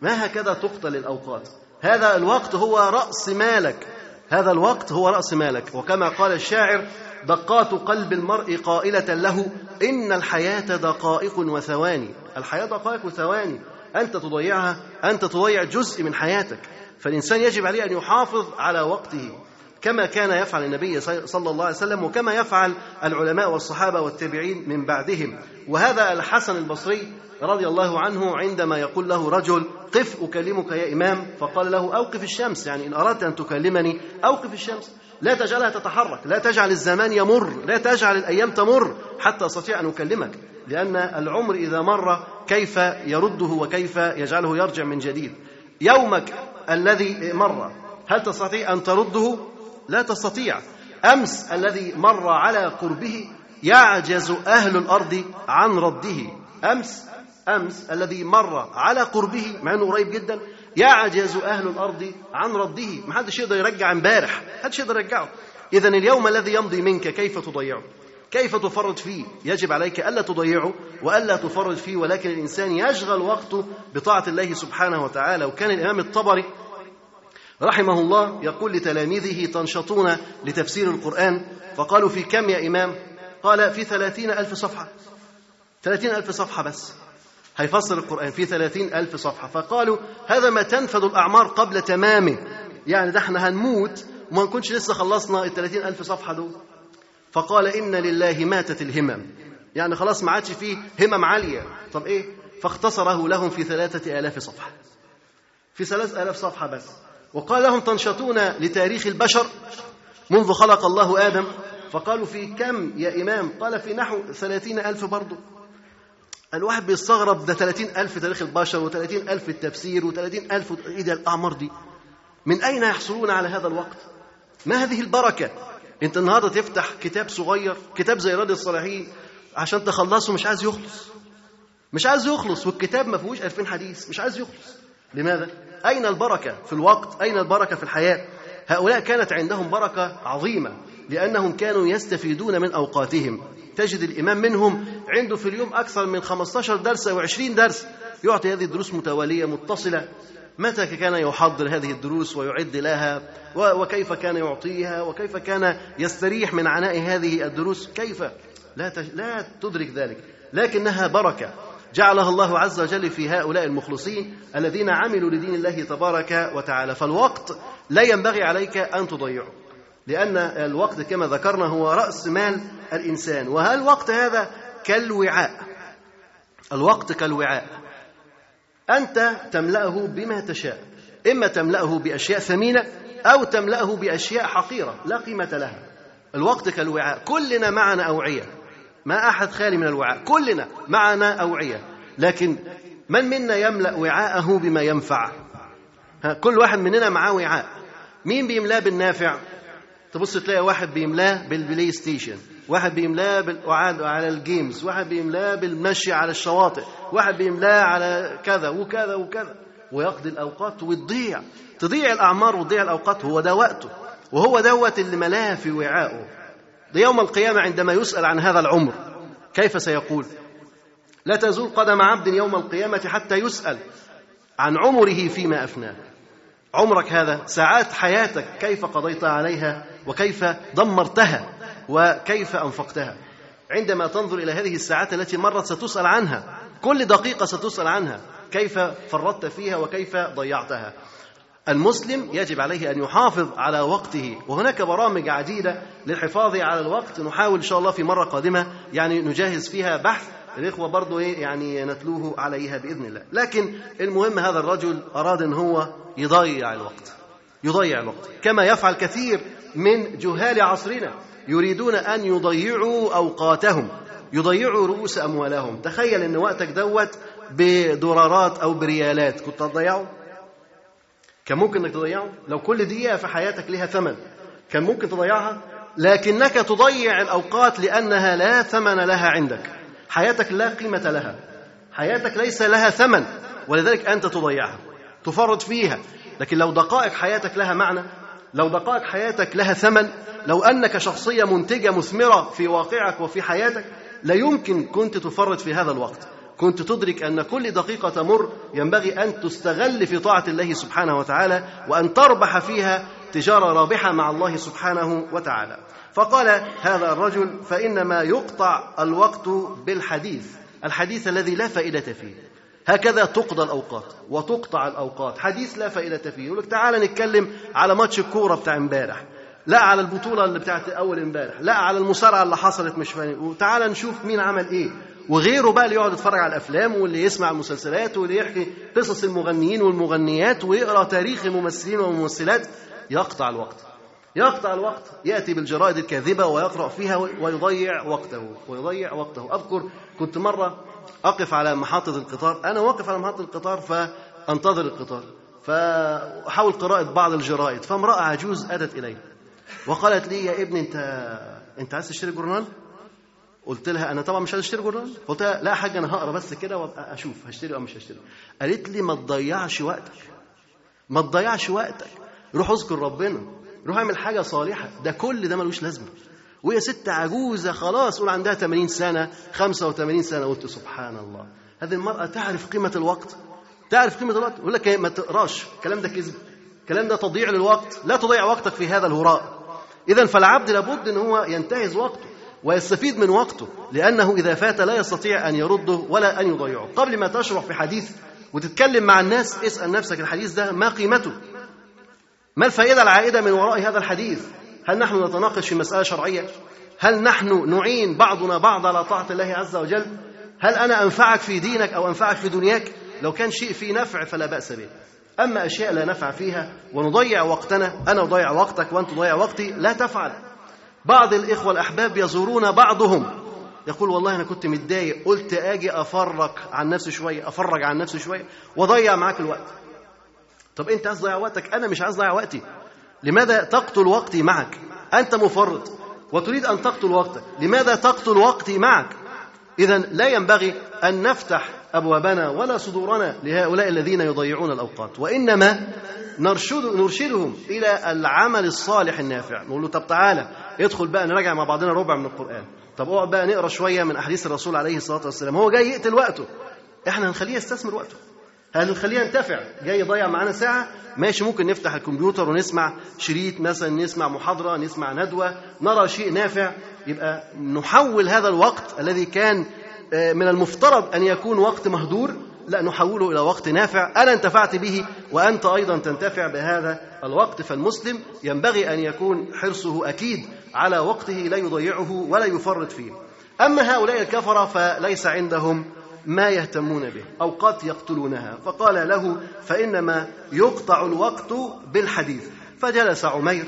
ما هكذا تقتل الأوقات؟ هذا الوقت هو رأس مالك. هذا الوقت هو رأس مالك. وكما قال الشاعر دقات قلب المرء قائلة له إن الحياة دقائق وثواني. الحياة دقائق وثواني. أنت تضيعها أنت تضيع جزء من حياتك. فالإنسان يجب عليه أن يحافظ على وقته. كما كان يفعل النبي صلى الله عليه وسلم وكما يفعل العلماء والصحابة والتابعين من بعدهم. وهذا الحسن البصري رضي الله عنه عندما يقول له رجل قف أكلمك يا إمام. فقال له أوقف الشمس. يعني إن أردت أن تكلمني أوقف الشمس. لا تجعلها تتحرك لا تجعل الزمان يمر لا تجعل الأيام تمر حتى أستطيع أن أكلمك. لأن العمر إذا مر كيف يرده وكيف يجعله يرجع من جديد. يومك الذي مر هل تستطيع أن ترده؟ لا تستطيع. أمس الذي مر على قربه يعجز أهل الأرض عن رده. أمس أمس الذي مر على قربه مع أنه قريب جدا يعجز أهل الأرض عن رده. ما حدش يقدر يرجع امبارح. حدش يقدر يرجعه. إذا اليوم الذي يمضي منك كيف تضيعه؟ كيف تفرط فيه؟ يجب عليك ألا تضيعه وألا تفرط فيه ولكن الإنسان يشغل وقته بطاعة الله سبحانه وتعالى. وكان الإمام الطبري رحمه الله يقول لتلاميذه تنشطون لتفسير القرآن فقالوا في كم يا إمام؟ قال في ثلاثين ألف صفحة. ثلاثين ألف صفحة بس. هيفسر القرآن في ثلاثين ألف صفحة. فقالوا هذا ما تنفذ الأعمار قبل تمامه يعني ده إحنا هنموت وما نكونش لسه خلصنا الثلاثين ألف صفحة دول. فقال إن لله ماتت الهمم. يعني خلاص ما عادش فيه همم عالية. طب إيه؟ فاختصره لهم في ثلاثة آلاف صفحة. في ثلاث آلاف صفحة بس. وقال لهم تنشطون لتاريخ البشر منذ خلق الله آدم؟ فقالوا في كم يا إمام؟ قال في نحو ثلاثين ألف برضه الواحد بيستغرب ده 30 ألف تاريخ البشر و30 ألف التفسير و30 ألف إيه ده الأعمار دي. من أين يحصلون على هذا الوقت؟ ما هذه البركة؟ أنت النهاردة تفتح كتاب صغير كتاب زي رياض الصالحين عشان تخلصه مش عايز يخلص. مش عايز يخلص والكتاب ما فيهوش 2000 حديث مش عايز يخلص. لماذا؟ أين البركة في الوقت؟ أين البركة في الحياة؟ هؤلاء كانت عندهم بركة عظيمة لأنهم كانوا يستفيدون من أوقاتهم. تجد الإمام منهم عنده في اليوم أكثر من 15 درس أو 20 درس يعطي هذه الدروس متوالية متصلة. متى كان يحضر هذه الدروس ويعد لها؟ وكيف كان يعطيها؟ وكيف كان يستريح من عناء هذه الدروس؟ كيف؟ لا لا تدرك ذلك. لكنها بركة. جعلها الله عز وجل في هؤلاء المخلصين الذين عملوا لدين الله تبارك وتعالى. فالوقت لا ينبغي عليك أن تضيعه لأن الوقت كما ذكرنا هو رأس مال الإنسان. وهل الوقت هذا كالوعاء؟ الوقت كالوعاء. أنت تملأه بما تشاء إما تملأه بأشياء ثمينة أو تملأه بأشياء حقيرة لا قيمة لها. الوقت كالوعاء. كلنا معنا أوعية. ما أحد خالي من الوعاء. كلنا معنا أوعية. لكن من منا يملأ وعاءه بما ينفع كل واحد مننا معاه وعاء. مين بيملاه بالنافع؟ تبص تلاقي واحد بيملاه بال PlayStation واحد بيملاه بالقعاد على ال games واحد بيملاه بالمشي على الشواطئ واحد بيملاه على كذا وكذا وكذا. ويقضي الأوقات وتضيع تضيع الأعمار وتضيع الأوقات هو ده وقته. وهو دوت اللي ملاه في وعائه يوم القيامة عندما يسأل عن هذا العمر كيف سيقول؟ لا تزول قدم عبد يوم القيامة حتى يسأل عن عمره فيما أفناه. عمرك هذا ساعات حياتك كيف قضيت عليها وكيف دمرتها وكيف أنفقتها. عندما تنظر إلى هذه الساعات التي مرت ستسأل عنها كل دقيقة ستسأل عنها كيف فرطت فيها وكيف ضيعتها. المسلم يجب عليه أن يحافظ على وقته. وهناك برامج عديدة للحفاظ على الوقت نحاول إن شاء الله في مرة قادمة يعني نجهز فيها بحث الإخوة برضو إيه يعني نتلوه عليها بإذن الله. لكن المهم هذا الرجل أراد أن هو يضيع الوقت يضيع الوقت. كما يفعل كثير من جهال عصرنا يريدون أن يضيعوا أوقاتهم يضيعوا رؤوس أموالهم. تخيل أن وقتك دوت بدولارات أو بريالات. كنت هتضيعه كان ممكن إنك تضيعه؟ لو كل دقيقة في حياتك لها ثمن. كان ممكن تضيعها؟ لكنك تضيع الأوقات لأنها لا ثمن لها عندك. حياتك لا قيمة لها. حياتك ليس لها ثمن ولذلك أنت تضيعها تفرط فيها. لكن لو دقائق حياتك لها معنى لو دقائق حياتك لها ثمن لو أنك شخصية منتجة مثمرة في واقعك وفي حياتك لا يمكن كنت تفرط في هذا الوقت. كنت تدرك أن كل دقيقة تمر ينبغي أن تستغل في طاعة الله سبحانه وتعالى وأن تربح فيها تجارة رابحة مع الله سبحانه وتعالى. فقال هذا الرجل فإنما يقطع الوقت بالحديث الحديث الذي لا فائدة فيه. هكذا تقضى الأوقات وتقطع الأوقات حديث لا فائدة فيه. يقول لك تعالى نتكلم على ماتش الكورة بتاع امبارح. لا على البطولة اللي بتاعت أول امبارح لا على المصارعة اللي حصلت مش فاهم. وتعالى نشوف مين عمل إيه. وغيره بقى اللي يقعد يتفرج على الأفلام واللي يسمع المسلسلات واللي يحكي قصص المغنيين والمغنيات ويقرأ تاريخ الممثلين والممثلات. يقطع الوقت. يقطع الوقت. يأتي بالجرائد الكاذبة ويقرأ فيها ويضيع وقته. ويضيع وقته. أذكر كنت مرة أقف على محطة القطار. أنا واقف على محطة القطار فأنتظر القطار. فاحاول قراءة بعض الجرائد. فامرأة عجوز أتت إلي وقالت لي يا ابني انت أنت عايز تشتري جورنال؟ قلت لها أنا طبعا مش أشتري جورنال قلت لها لا يا أنا هقرأ بس كده وأبقى أشوف هشتري أو مش هشتري. قالت لي ما تضيعش وقتك. ما تضيعش وقتك. روح اذكر ربنا. روح اعمل حاجة صالحة. ده كل ده ملوش لازمة. وهي ست عجوزة خلاص قول عندها 80 سنة 85 سنة. قلت سبحان الله. هذه المرأة تعرف قيمة الوقت. تعرف قيمة الوقت. يقول لك ما تقراش. الكلام ده كذب. الكلام ده تضييع للوقت. لا تضيع وقتك في هذا الهراء. اذا فالعبد لابد إن هو ينتهز وقته. ويستفيد من وقته لأنه إذا فات لا يستطيع أن يرده ولا أن يضيعه. قبل ما تشرح في حديث وتتكلم مع الناس اسأل نفسك الحديث ده ما قيمته؟ ما الفائدة العائدة من وراء هذا الحديث؟ هل نحن نتناقش في مسألة شرعية؟ هل نحن نعين بعضنا بعض على طاعة الله عز وجل؟ هل أنا أنفعك في دينك أو أنفعك في دنياك؟ لو كان شيء فيه نفع فلا بأس به. أما أشياء لا نفع فيها ونضيع وقتنا أنا أضيع وقتك وأنت تضيع وقتي لا تفعل. بعض الإخوة الأحباب يزورون بعضهم. يقول والله أنا كنت متضايق قلت آجي افرج عن نفسي شوية أفرج عن نفسي شوية واضيع معاك الوقت. طب أنت عايز تضيع وقتك؟ أنا مش عايز أضيع وقتي. لماذا تقتل وقتي معك؟ أنت مفرط وتريد أن تقتل وقتك. لماذا تقتل وقتي معك؟ اذا لا ينبغي أن نفتح أبوابنا ولا صدورنا لهؤلاء الذين يضيعون الأوقات. وإنما نرشد نرشدهم إلى العمل الصالح النافع. نقول له طب تعالى ادخل بقى نراجع مع بعضنا ربع من القرآن. طب اقعد بقى نقرأ شوية من أحاديث الرسول عليه الصلاة والسلام. هو جاي يقتل وقته. إحنا هنخليه يستثمر وقته. هل نخليه ينتفع. جاي يضيع معانا ساعة. ماشي ممكن نفتح الكمبيوتر ونسمع شريط مثلا نسمع محاضرة نسمع ندوة. نرى شيء نافع. يبقى نحول هذا الوقت الذي كان من المفترض أن يكون وقت مهدور لا نحوله إلى وقت نافع. أنا انتفعت به وأنت أيضا تنتفع بهذا الوقت. فالمسلم ينبغي أن يكون حرصه أكيد على وقته لا يضيعه ولا يفرط فيه. أما هؤلاء الكفرة فليس عندهم ما يهتمون به أوقات يقتلونها. فقال له فإنما يقطع الوقت بالحديث. فجلس عمير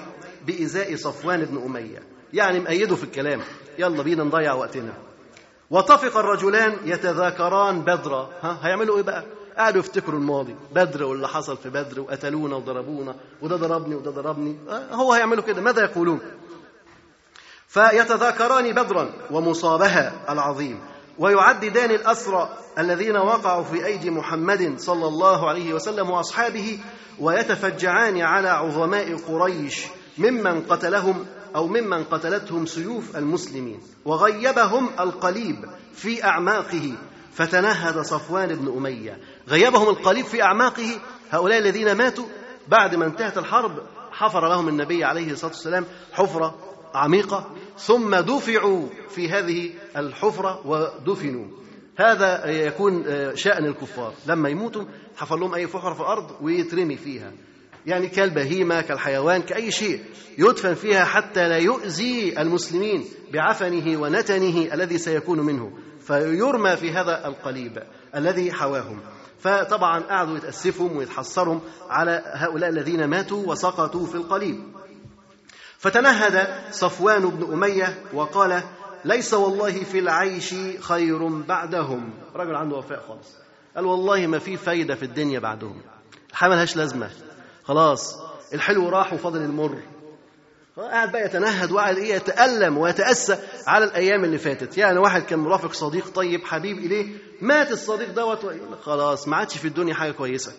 بإزاء صفوان بن أمية. يعني مأيده في الكلام. يلا بينا نضيع وقتنا. وطفق الرجلان يتذاكران بدرا ها هيعملوا إيه بقى؟ قعدوا يفتكروا الماضي. بدر واللي حصل في بدر وقتلونا وضربونا وده ضربني وده ضربني. هو هيعملوا كده. ماذا يقولون؟ فيتذاكران بدرا ومصابها العظيم. ويعددان الأسرى الذين وقعوا في أيدي محمد صلى الله عليه وسلم وأصحابه ويتفجعان على عظماء قريش ممن قتلهم أو ممن قتلتهم سيوف المسلمين وغيبهم القليب في أعماقه. فتنهد صفوان بن أمية. غيبهم القليب في أعماقه. هؤلاء الذين ماتوا بعد ما انتهت الحرب حفر لهم النبي عليه الصلاة والسلام حفرة عميقة ثم دفعوا في هذه الحفرة ودفنوا. هذا يكون شأن الكفار. لما يموتوا حفر لهم أي حفرة في الأرض ويترمي فيها. يعني كالبهيمة كالحيوان كأي شيء يدفن فيها حتى لا يؤذي المسلمين بعفنه ونتنه الذي سيكون منه فيرمى في هذا القليب الذي حواهم. فطبعا قعدوا يتأسفهم ويتحسرهم على هؤلاء الذين ماتوا وسقطوا في القليب. فتنهد صفوان بن أمية وقال ليس والله في العيش خير بعدهم. رجل عنده وفاء خالص. قال والله ما في فايدة في الدنيا بعدهم. الحياة ملهاش لازمة. خلاص الحلو راح وفضل المر. قاعد بقى يتنهد وقاعد إيه يتألم ويتأسى على الأيام اللي فاتت. يعني واحد كان مرافق صديق طيب حبيب إليه مات الصديق دوت لك خلاص ما عادش في الدنيا حاجة كويسة.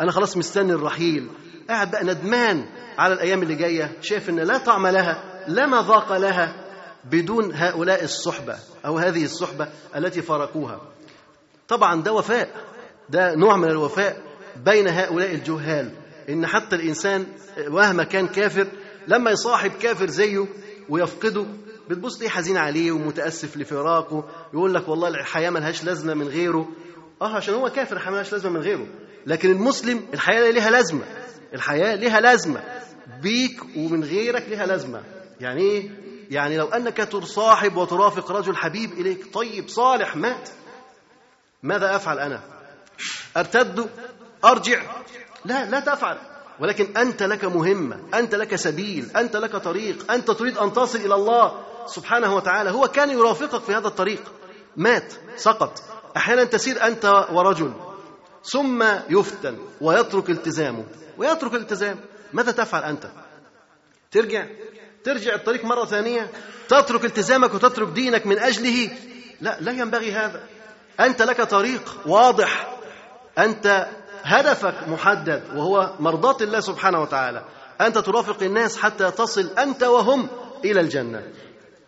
أنا خلاص مستني الرحيل. قاعد بقى ندمان على الأيام اللي جاية. شايف إن لا طعم لها لا مذاق لها بدون هؤلاء الصحبة أو هذه الصحبة التي فارقوها. طبعا ده وفاء. ده نوع من الوفاء بين هؤلاء الجهال. إن حتى الإنسان مهما كان كافر لما يصاحب كافر زيه ويفقده بتبص ليه حزين عليه ومتأسف لفراقه يقول لك والله الحياة ملهاش لازمة من غيره. آه عشان هو كافر الحياة ملهاش لازمة من غيره. لكن المسلم الحياة لها لازمة. الحياة لها لازمة. بيك ومن غيرك لها لازمة. يعني إيه؟ يعني لو أنك تصاحب وترافق رجل حبيب إليك طيب صالح مات. ماذا أفعل أنا؟ أرتد؟ أرجع؟ لا لا تفعل. ولكن أنت لك مهمة أنت لك سبيل أنت لك طريق أنت تريد أن تصل إلى الله سبحانه وتعالى. هو كان يرافقك في هذا الطريق. مات سقط. أحيانا تسير أنت ورجل. ثم يفتن ويترك التزامه. ويترك الالتزام. ماذا تفعل أنت؟ ترجع. ترجع الطريق مرة ثانية. تترك التزامك وتترك دينك من أجله. لا لا ينبغي هذا. أنت لك طريق واضح. أنت هدفك محدد وهو مرضاة الله سبحانه وتعالى أنت ترافق الناس حتى تصل أنت وهم إلى الجنة.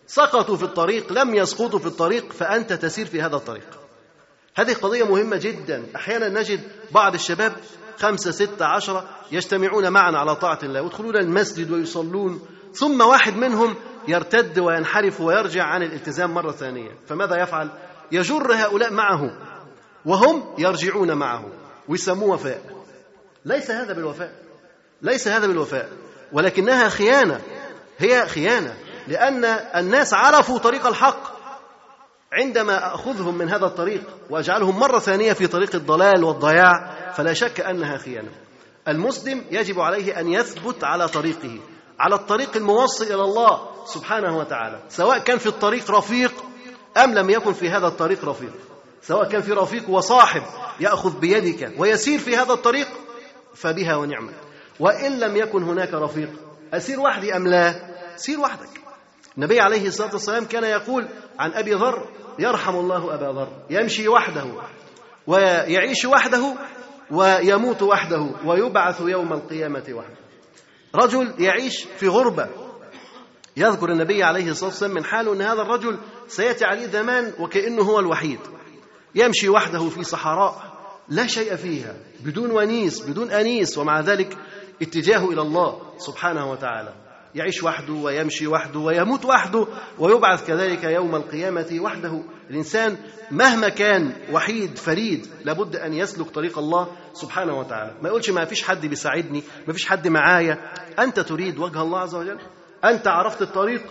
سقطوا في الطريق لم يسقطوا في الطريق فأنت تسير في هذا الطريق. هذه قضية مهمة جدا. أحيانا نجد بعض الشباب خمسة ستة عشرة يجتمعون معا على طاعة الله ويدخلون المسجد ويصلون ثم واحد منهم يرتد وينحرف ويرجع عن الالتزام مرة ثانية. فماذا يفعل؟ يجر هؤلاء معه وهم يرجعون معه. ويسموه وفاء. ليس هذا بالوفاء. ليس هذا بالوفاء. ولكنها خيانة. هي خيانة. لأن الناس عرفوا طريق الحق. عندما أخذهم من هذا الطريق وأجعلهم مرة ثانية في طريق الضلال والضياع فلا شك أنها خيانة. المسلم يجب عليه أن يثبت على طريقه على الطريق الموصل إلى الله سبحانه وتعالى سواء كان في الطريق رفيق أم لم يكن في هذا الطريق رفيق. سواء كان في رفيق وصاحب يأخذ بيدك ويسير في هذا الطريق فبها ونعمة وإن لم يكن هناك رفيق أسير وحدي أم لا؟ سير وحدك. النبي عليه الصلاة والسلام كان يقول عن أبي ذر يرحم الله أبا ذر يمشي وحده ويعيش وحده ويموت وحده ويبعث يوم القيامة وحده. رجل يعيش في غربة. يذكر النبي عليه الصلاة والسلام من حاله أن هذا الرجل سيأتي عليه زمان وكأنه هو الوحيد. يمشي وحده في صحراء لا شيء فيها بدون ونيس بدون أنيس ومع ذلك اتجاهه إلى الله سبحانه وتعالى. يعيش وحده ويمشي وحده ويموت وحده ويبعث كذلك يوم القيامة وحده. الإنسان مهما كان وحيد فريد لابد أن يسلك طريق الله سبحانه وتعالى. ما يقولش ما فيش حد بيساعدني ما فيش حد معايا. أنت تريد وجه الله عز وجل؟ أنت عرفت الطريق؟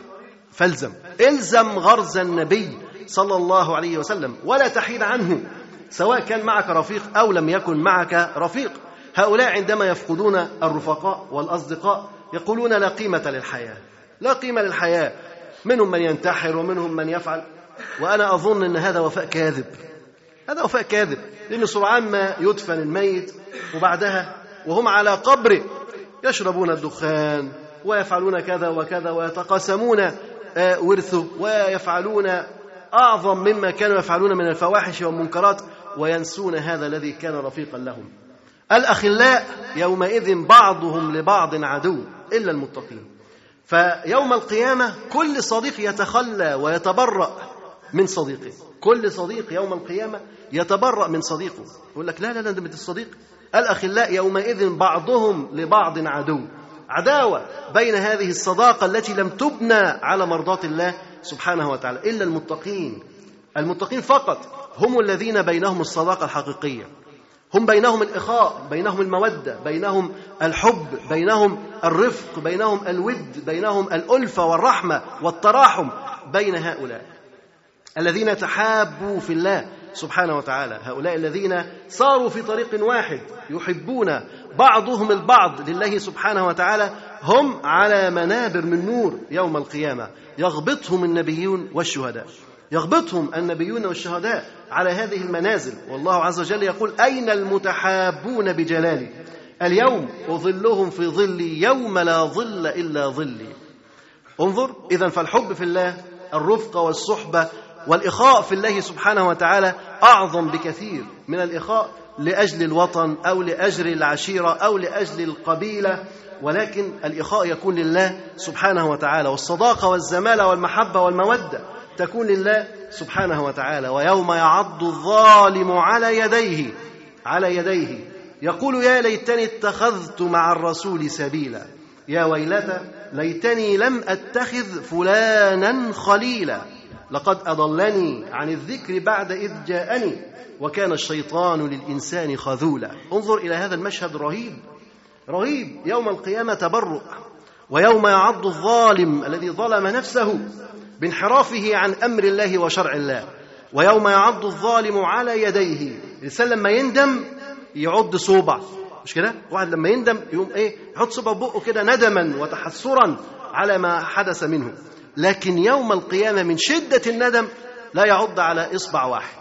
فالزم. إلزم غرز النبي. صلى الله عليه وسلم ولا تحيد عنه سواء كان معك رفيق أو لم يكن معك رفيق. هؤلاء عندما يفقدون الرفقاء والأصدقاء يقولون لا قيمة للحياة لا قيمة للحياة. منهم من ينتحر ومنهم من يفعل. وأنا أظن أن هذا وفاء كاذب. هذا وفاء كاذب لأن سرعان ما يدفن الميت وبعدها وهم على قبره يشربون الدخان ويفعلون كذا وكذا ويتقاسمون ورثه ويفعلون أعظم مما كانوا يفعلون من الفواحش والمنكرات وينسون هذا الذي كان رفيقا لهم. الأخلاء يومئذ بعضهم لبعض عدو إلا المتقين. فيوم القيامة كل صديق يتخلى ويتبرأ من صديقه. كل صديق يوم القيامة يتبرأ من صديقه. يقول لك لا لا لا ده الصديق. الأخلاء يومئذ بعضهم لبعض عدو. عداوة بين هذه الصداقة التي لم تبنى على مرضاة الله سبحانه وتعالى إلا المتقين. المتقين فقط. هم الذين بينهم الصداقة الحقيقية. هم بينهم الإخاء بينهم المودة بينهم الحب بينهم الرفق بينهم الود بينهم الألفة والرحمة والتراحم بين هؤلاء. الذين تحابوا في الله سبحانه وتعالى. هؤلاء الذين صاروا في طريق واحد يحبون بعضهم البعض لله سبحانه وتعالى هم على منابر من نور يوم القيامة. يغبطهم النبيون والشهداء. يغبطهم النبيون والشهداء على هذه المنازل. والله عز وجل يقول أين المتحابون بجلالي؟ اليوم أظلهم في ظلي يوم لا ظل إلا ظلي. انظر إذا فالحب في الله الرفقة والصحبة والإخاء في الله سبحانه وتعالى أعظم بكثير من الإخاء لأجل الوطن أو لأجل العشيرة أو لأجل القبيلة. ولكن الإخاء يكون لله سبحانه وتعالى والصداقة والزمالة والمحبة والمودة تكون لله سبحانه وتعالى ويوم يعض الظالم على يديه على يديه. يقول يا ليتني اتخذت مع الرسول سبيلا. يا ويلتى ليتني لم أتخذ فلانا خليلا. لقد أضلني عن الذكر بعد إذ جاءني وكان الشيطان للإنسان خذولا. انظر إلى هذا المشهد الرهيب رهيب يوم القيامة تبرؤ ويوم يعض الظالم الذي ظلم نفسه بانحرافه عن أمر الله وشرع الله ويوم يعض الظالم على يديه الإنسان لما يندم يعض صوبع مش كده؟ واحد لما يندم يقوم إيه؟ يحط صوبع بقه كده ندما وتحسرا على ما حدث منه. لكن يوم القيامة من شدة الندم لا يعض على إصبع واحد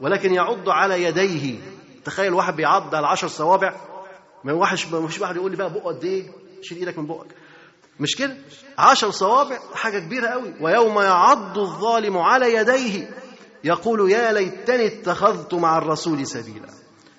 ولكن يعض على يديه تخيل واحد بيعض على عشر صوابع ما وحش مش واحد يقول لي بقى بقه قد إيه شيل إيدك من بقك. مش كده؟ عشر صوابع حاجة كبيرة قوي. ويوم يعض الظالم على يديه يقول يا ليتني اتخذت مع الرسول سبيلا.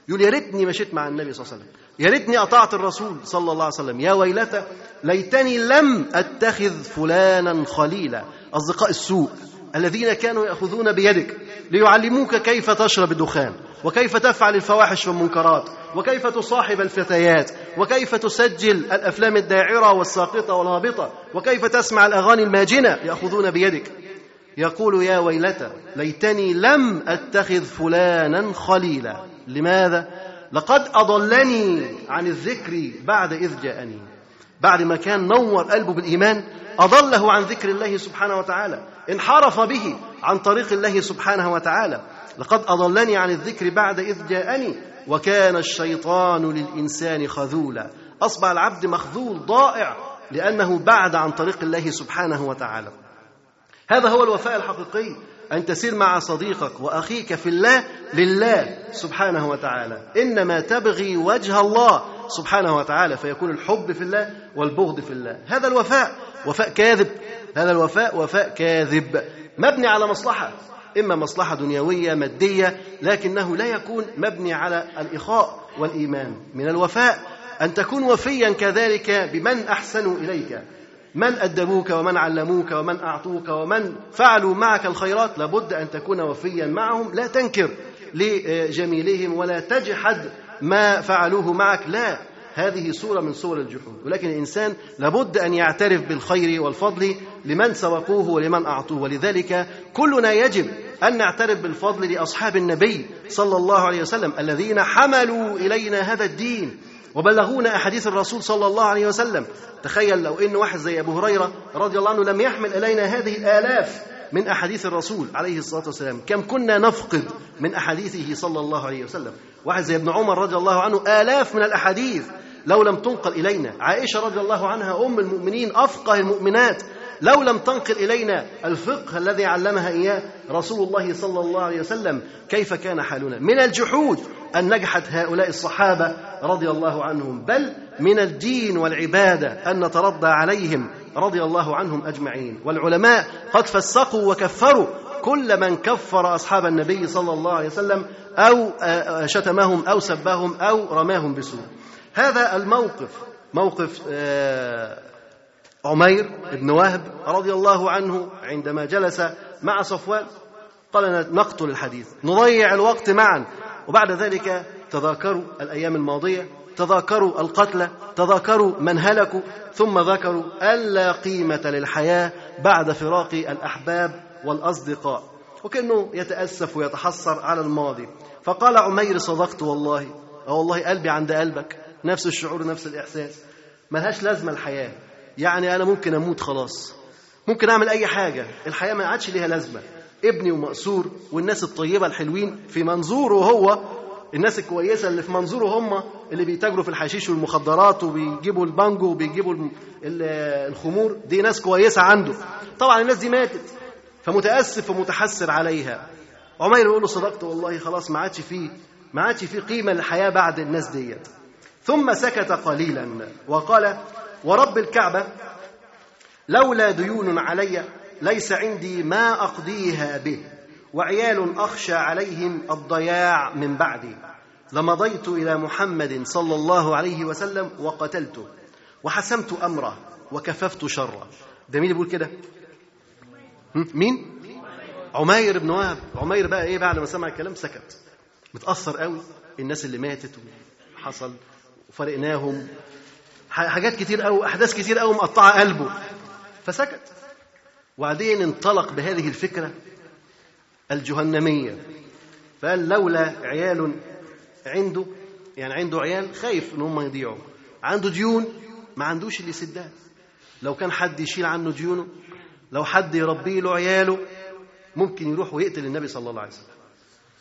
يقول يا ريتني مشيت مع النبي صلى الله عليه وسلم. يا ريتني أطعت الرسول صلى الله عليه وسلم. يا ويلتى ليتني لم أتخذ فلانا خليلا. أصدقاء السوء الذين كانوا يأخذون بيدك ليعلموك كيف تشرب الدخان وكيف تفعل الفواحش والمنكرات. وكيف تصاحب الفتيات؟ وكيف تسجل الأفلام الداعرة والساقطة والهابطة؟ وكيف تسمع الأغاني الماجنة؟ يأخذون بيدك. يقول يا ويلتى ليتني لم أتخذ فلانا خليلا. لماذا؟ لقد أضلني عن الذكر بعد إذ جاءني. بعد ما كان نور قلبه بالإيمان أضله عن ذكر الله سبحانه وتعالى. انحرف به عن طريق الله سبحانه وتعالى. لقد أضلني عن الذكر بعد إذ جاءني. وكان الشيطان للإنسان خذولا. أصبح العبد مخذول ضائع لأنه بعد عن طريق الله سبحانه وتعالى. هذا هو الوفاء الحقيقي. أن تسير مع صديقك وأخيك في الله لله سبحانه وتعالى. إنما تبغي وجه الله سبحانه وتعالى فيكون الحب في الله والبغض في الله. هذا الوفاء. وفاء كاذب. هذا الوفاء وفاء كاذب. مبني على مصلحة. إما مصلحة دنيوية مادية لكنه لا يكون مبني على الإخاء والإيمان. من الوفاء أن تكون وفيا كذلك بمن أحسنوا إليك. من أدبوك ومن علموك ومن أعطوك ومن فعلوا معك الخيرات لابد أن تكون وفيا معهم. لا تنكر لجميلهم ولا تجحد ما فعلوه معك. لا. هذه صورة من صور الجحود. ولكن الإنسان لابد أن يعترف بالخير والفضل لمن سبقوه ولمن أعطوه. ولذلك كلنا يجب أن نعترف بالفضل لأصحاب النبي صلى الله عليه وسلم الذين حملوا إلينا هذا الدين وبلغونا أحاديث الرسول صلى الله عليه وسلم. تخيل لو إن واحد زي أبو هريرة رضي الله عنه لم يحمل إلينا هذه الآلاف من أحاديث الرسول عليه الصلاة والسلام. كم كنا نفقد من أحاديثه صلى الله عليه وسلم. واحد زي ابن عمر رضي الله عنه آلاف من الأحاديث لو لم تنقل إلينا. عائشة رضي الله عنها أم المؤمنين أفقه المؤمنات لو لم تنقل إلينا الفقه الذي علمها إياه رسول الله صلى الله عليه وسلم كيف كان حالنا؟ من الجحود أن نجحت هؤلاء الصحابة رضي الله عنهم بل من الدين والعبادة أن نترضى عليهم رضي الله عنهم أجمعين. والعلماء قد فسقوا وكفروا كل من كفر أصحاب النبي صلى الله عليه وسلم أو شتمهم أو سبهم أو رماهم بسوء. هذا الموقف موقف عمير بن وهب رضي الله عنه عندما جلس مع صفوان قال نقتل الحديث نضيع الوقت معا. وبعد ذلك تذاكروا الأيام الماضية تذاكروا القتلى تذاكروا من هلكوا ثم ذكروا ألا قيمة للحياة بعد فراق الأحباب والأصدقاء. وكأنه يتأسف ويتحسر على الماضي. فقال عمير صدقت والله. أو والله قلبي عند قلبك. نفس الشعور نفس الإحساس. ملهاش لازمة الحياة. يعني أنا ممكن أموت خلاص. ممكن أعمل أي حاجة. الحياة ما عادش ليها لازمة. ابني ومأسور والناس الطيبة الحلوين في منظوره هو الناس الكويسة اللي في منظوره هم اللي بيتاجروا في الحشيش والمخدرات وبيجيبوا البانجو وبيجيبوا الخمور. دي ناس كويسة عنده. طبعا الناس دي ماتت فمتأسف ومتحسر عليها. عمير يقول له صدقت والله خلاص ما عادش فيه ما عادش فيه قيمة للحياة بعد الناس ديت. ثم سكت قليلا وقال ورب الكعبة لولا ديون علي ليس عندي ما أقضيها به. وعيال أخشى عليهم الضياع من بعدي. لمضيت إلى محمد صلى الله عليه وسلم وقتلته وحسمت أمره وكففت شره. ده مين بيقول كده؟ مين؟ عمير بن وهب. عمير بقى إيه بعد ما سمع الكلام؟ سكت. متأثر قوي. الناس اللي ماتت وحصل وفرقناهم حاجات كتير قوي أحداث كتير قوي مقطعة قلبه. فسكت. وبعدين انطلق بهذه الفكرة الجهنمية. فقال لولا عيال عنده يعني عنده عيال خايف إن هم يضيعوا. عنده ديون ما عندوش اللي يسدها لو كان حد يشيل عنه ديونه لو حد يربيه له عياله ممكن يروح ويقتل النبي صلى الله عليه وسلم.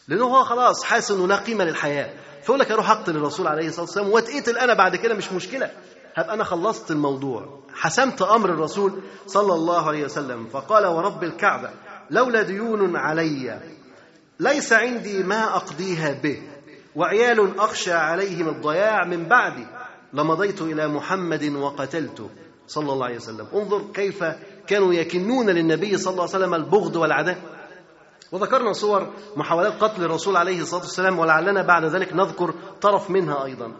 لأنه هو خلاص حاسس إنه لا قيمة للحياة. فيقول لك أروح أقتل الرسول عليه الصلاة والسلام. واتقتل أنا بعد كده مش مشكلة. هبقى أنا خلصت الموضوع. حسمت أمر الرسول صلى الله عليه وسلم. فقال ورب الكعبة. لولا ديون علي ليس عندي ما أقضيها به وعيال أخشى عليهم الضياع من بعدي لمضيت إلى محمد وقتلته. صلى الله عليه وسلم. انظر كيف كانوا يكنون للنبي صلى الله عليه وسلم البغض والعداء. وذكرنا صور محاولات قتل الرسول عليه الصلاة والسلام ولعلنا بعد ذلك نذكر طرف منها أيضا.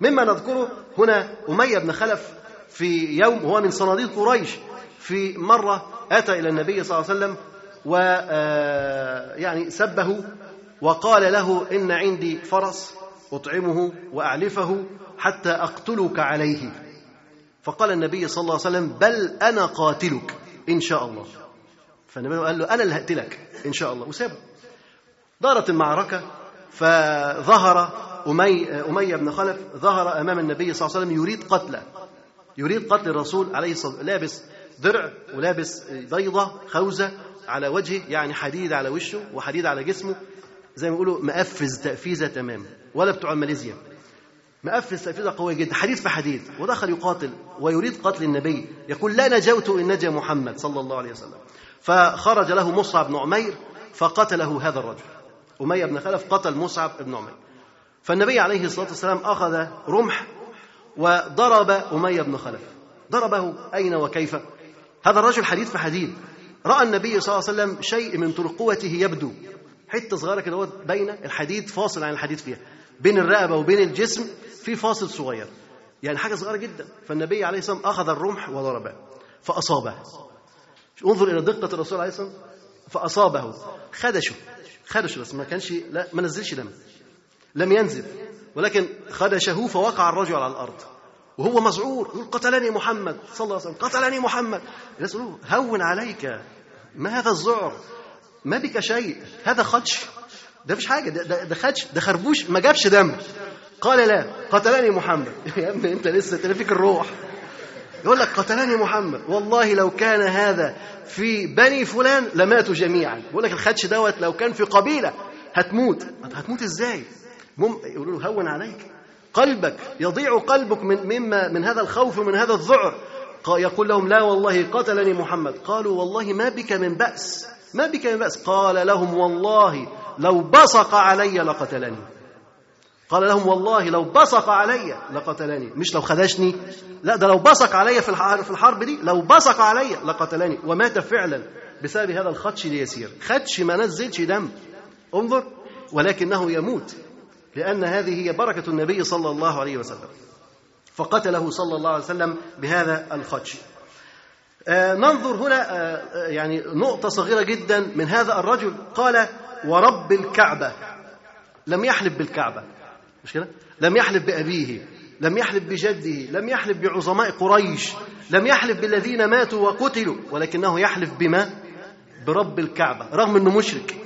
مما نذكره هنا أمية بن خلف في يوم هو من صناديد قريش في مرة أتى إلى النبي صلى الله عليه وسلم و يعني سبه وقال له إن عندي فرس أطعمه وأعلفه حتى أقتلك عليه. فقال النبي صلى الله عليه وسلم بل أنا قاتلك إن شاء الله. فالنبي قال له أنا اللي هقتلك إن شاء الله. وسابه دارت المعركة فظهر أمي أمية بن خلف ظهر أمام النبي صلى الله عليه وسلم يريد قتله. يريد قتل الرسول عليه الصلاة والسلام. لابس درع ولابس بيضة خوذة على وجهه يعني حديد على وشه وحديد على جسمه زي ما بيقولوا مقفز تقفيزة تمام ولا بتوع ماليزيا. مقفز تقفيزة قوية جدا حديد في حديد ودخل يقاتل ويريد قتل النبي يقول لا نجوت إن نجا محمد صلى الله عليه وسلم. فخرج له مصعب بن عمير فقتله هذا الرجل. أمية بن خلف قتل مصعب بن عمير. فالنبي عليه الصلاة والسلام أخذ رمح وضرب أمية بن خلف. ضربه أين وكيف؟ هذا الرجل حديد في حديد. رأى النبي صلى الله عليه وسلم شيء من ترقوته يبدو. حتة صغيرة كده بين الحديد فاصل عن الحديد فيها. بين الرقبة وبين الجسم في فاصل صغير. يعني حاجة صغيرة جدا. فالنبي عليه الصلاة والسلام أخذ الرمح وضربه فأصابه. انظر إلى دقة الرسول عليه الصلاة والسلام فأصابه. خدشه. خدشه بس ما كانش لا ما نزلش دم. لم ينزل. ولكن خدشه فوقع الرجل على الأرض. وهو مذعور يقول قتلني محمد صلى الله عليه وسلم قتلني محمد. الناس يقولوا هون عليك ما هذا الذعر ما بك شيء هذا خدش. ده مش حاجة ده, ده, خدش ده خربوش ما جابش دم. قال لا قتلني محمد. يا ابني أنت لسه تلفيك الروح. يقول لك قتلني محمد. والله لو كان هذا في بني فلان لماتوا جميعا. يقول لك الخدش دوت لو كان في قبيلة هتموت. هتموت إزاي؟ يقولوا له هون عليك. قلبك يضيع قلبك من مما من هذا الخوف ومن هذا الذعر. يقول لهم لا والله قتلني محمد. قالوا والله ما بك من بأس. ما بك من بأس. قال لهم والله لو بصق علي لقتلني. قال لهم والله لو بصق علي لقتلني. مش لو خدشني؟ لا ده لو بصق علي في في الحرب دي لو بصق علي لقتلني. ومات فعلا بسبب هذا الخدش اليسير. خدش ما نزلش دم. انظر ولكنه يموت. لأن هذه هي بركة النبي صلى الله عليه وسلم. فقتله صلى الله عليه وسلم بهذا الخدش. آه ننظر هنا آه يعني نقطة صغيرة جدا من هذا الرجل. قال ورب الكعبة. لم يحلف بالكعبة. مش كده؟ لم يحلف بأبيه لم يحلف بجده لم يحلف بعظماء قريش لم يحلف بالذين ماتوا وقتلوا ولكنه يحلف بما؟ برب الكعبة رغم أنه مشرك.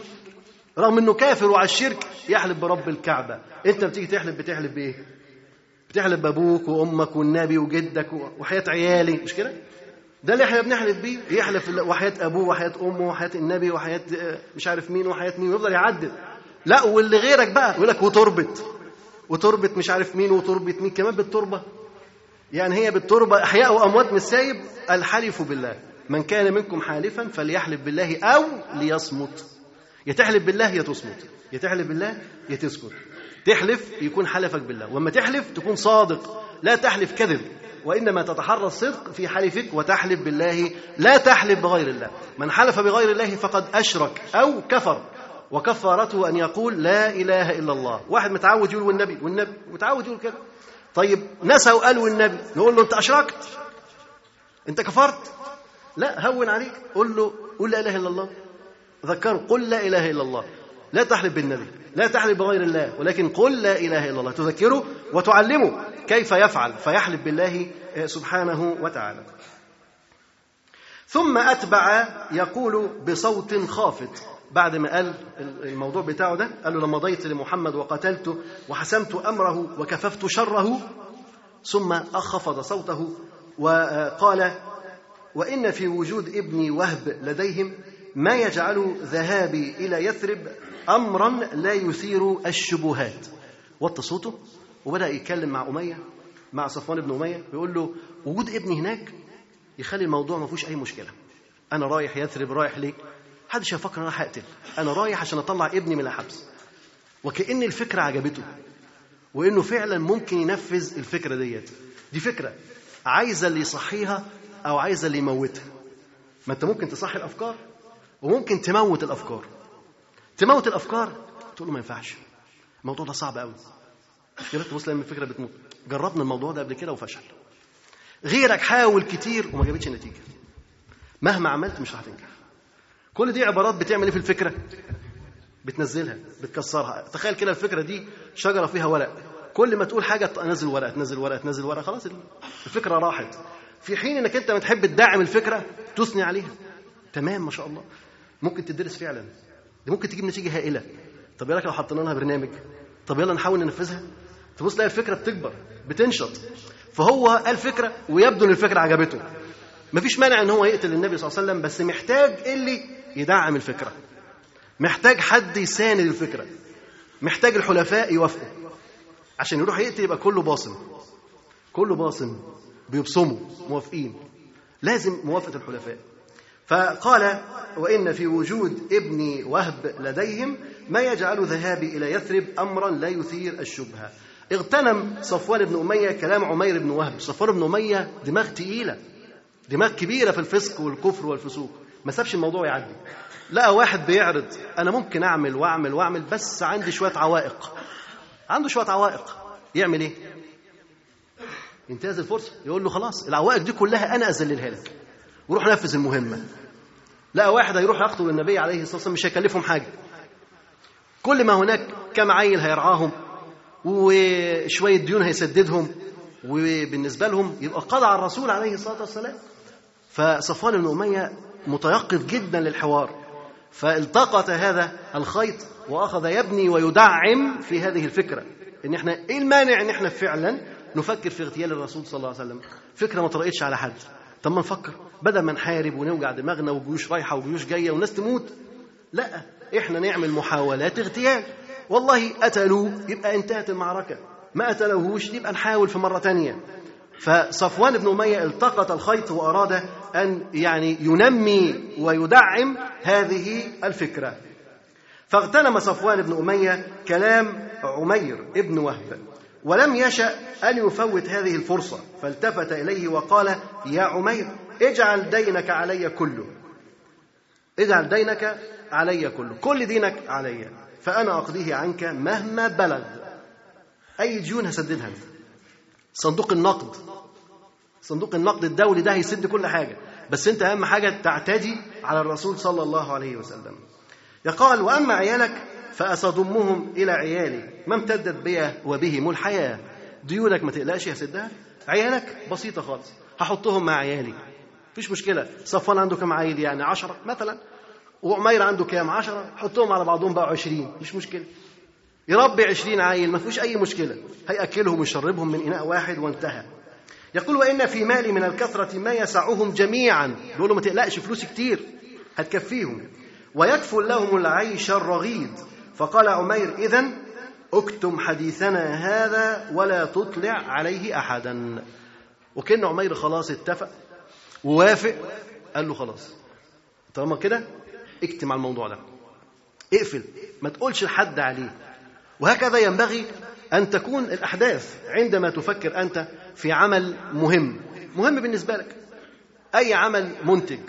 رغم أنه كافر وعلى الشرك يحلف برب الكعبة. أنت بتيجي تحلف بتحلف بإيه؟ بتحلف بأبوك وأمك والنبي وجدك وحياة عيالي. مش كده؟ ده اللي إحنا بنحلف بيه. يحلف وحياة أبوه وحياة أمه وحياة النبي وحياة مش عارف مين وحياة مين ويفضل يعدل. لا واللي غيرك بقى يقول لك وتربت وتربة مش عارف مين وتربة مين كمان بالتربة. يعني هي بالتربة أحياء وأموات مش سايب الحلف بالله. من كان منكم حالفا فليحلف بالله أو ليصمت. يا تحلف بالله يا تصمت يا تحلف بالله يا تسكت تحلف يكون حلفك بالله. وأما تحلف تكون صادق. لا تحلف كذب. وإنما تتحرى الصدق في حلفك وتحلف بالله. لا تحلف بغير الله. من حلف بغير الله فقد أشرك أو كفر. وكفارته أن يقول لا إله إلا الله. واحد متعود يقول والنبي والنبي متعود يقول كده طيب نسى وقال والنبي. نقول له أنت أشركت؟ أنت كفرت؟ لا هون عليك. قول له قل لا إله إلا الله. ذكره قل لا إله إلا الله. لا تحلف بالنبي لا تحلف بغير الله ولكن قل لا إله إلا الله. تذكره وتعلمه كيف يفعل فيحلف بالله سبحانه وتعالى. ثم أتبع يقول بصوت خافت. بعد ما قال الموضوع بتاعه ده قال له لما ضيت لمحمد وقتلته وحسمت أمره وكففت شره ثم خفض صوته وقال وإن في وجود ابني وهب لديهم ما يجعل ذهابي إلى يثرب أمرا لا يثير الشبهات. وطى صوته وبدأ يتكلم مع أمية مع صفوان بن أمية ويقول له وجود ابني هناك يخلي الموضوع ما فيهوش أي مشكلة. أنا رايح يثرب رايح ليه؟ محدش هيفكر أنا أقتل. أنا رايح عشان أطلع ابني من الحبس. وكأن الفكرة عجبته وإنه فعلا ممكن ينفذ الفكرة ديت. دي فكرة عايزة اللي يصحيها أو عايزة اللي يموتها. ما أنت ممكن تصحي الأفكار وممكن تموت الأفكار. تموت الأفكار؟ تقول له ما ينفعش. الموضوع ده صعب قوي غيرك تبص لما الفكرة بتموت. جربنا الموضوع ده قبل كده وفشل. غيرك حاول كتير وما جابتش نتيجة مهما عملت مش هتنجح كل دي عبارات بتعمل إيه في الفكرة؟ بتنزلها بتكسرها. تخيل كده الفكرة دي شجرة فيها ورق. كل ما تقول حاجة تنزل ورقة تنزل ورقة تنزل ورقة خلاص الفكرة راحت. في حين إنك أنت بتحب تدعم الفكرة تثني عليها. تمام ما شاء الله. ممكن تدرس فعلا. دي ممكن تجيب نتيجة هائلة. طب يا لو حطينا لها برنامج. طب يلا نحاول ننفذها. تبص تلاقي الفكرة بتكبر بتنشط. فهو قال فكرة ويبدو إن الفكرة عجبته. مفيش مانع إن هو يقتل النبي صلى الله عليه وسلم بس محتاج اللي يدعم الفكرة. محتاج حد يساند الفكرة. محتاج الحلفاء يوافقوا. عشان يروح يقتل يبقى كله باصم كله باصم بيبصموا. موافقين. لازم موافقة الحلفاء. فقال وإن في وجود ابن وهب لديهم ما يجعل ذهابي إلى يثرب أمرا لا يثير الشبهة. اغتنم صفوان بن أمية كلام عمير بن وهب. صفوان بن أمية دماغ تقيلة دماغ كبيرة في الفسق والكفر والفسوق. ما سابش الموضوع يعدي. لقى واحد بيعرض أنا ممكن أعمل وأعمل وأعمل بس عندي شوية عوائق. عنده شوية عوائق. يعمل إيه؟ ينتهز الفرصة. يقول له خلاص العوائق دي كلها أنا أذللها لك. وروح نفذ المهمة. لقى واحد هيروح يقتل النبي عليه الصلاة والسلام مش هيكلفهم حاجة. كل ما هناك كم عيل هيرعاهم وشوية ديون هيسددهم وبالنسبة لهم يبقى قضى على الرسول عليه الصلاة والسلام. فصفوان بن أمية متيقظ جدا للحوار. فالتقط هذا الخيط وأخذ يبني ويدعم في هذه الفكرة. إن إحنا إيه المانع إن إحنا فعلا نفكر في اغتيال الرسول صلى الله عليه وسلم؟ فكرة ما طرقتش على حد. طب ما نفكر بدل ما نحارب ونوجع دماغنا وجيوش رايحة وجيوش جاية وناس تموت لا إحنا نعمل محاولات اغتيال. والله قتلوه يبقى انتهت المعركة. ما قتلوهوش يبقى نحاول في مرة تانية. فصفوان بن أمية التقط الخيط وأراد أن يعني ينمي ويدعم هذه الفكرة. فاغتنم صفوان بن أمية كلام عمير ابن وهب. ولم يشأ أن يفوت هذه الفرصة فالتفت إليه وقال يا عمير اجعل دينك علي كله. اجعل دينك علي كله كل دينك علي فأنا أقضيه عنك مهما بلغ. أي ديون هسددها أنت؟ صندوق النقد. صندوق النقد الدولي ده هيسد كل حاجة بس أنت أهم حاجة تعتدي على الرسول صلى الله عليه وسلم. يقال وأما عيالك فأصدمهم إلى عيالي. ما امتدت بي وبهم الحياة. ديونك ما تقلقش هسدها عيالك بسيطة خالص. هحطهم مع عيالي. مفيش مشكلة. صفوان عنده كم عيل يعني عشرة مثلا. وعمير عنده كام؟ عشرة. حطهم على بعضهم بقى عشرين. مش مشكلة. يربي عشرين عيل. ما فيش أي مشكلة. هيأكلهم ويشربهم من إناء واحد وانتهى. يقول وإن في مالي من الكثرة ما يسعهم جميعا. يقول له ما تقلقش فلوس كتير. هتكفيهم. ويكفل لهم العيش الرغيد. فقال عمير إذن اكتم حديثنا هذا ولا تطلع عليه أحدا. وكأن عمير خلاص اتفق ووافق قال له خلاص. طالما كده اكتم على الموضوع ده. اقفل ما تقولش لحد عليه. وهكذا ينبغي أن تكون الأحداث عندما تفكر أنت في عمل مهم. مهم بالنسبة لك. أي عمل منتج.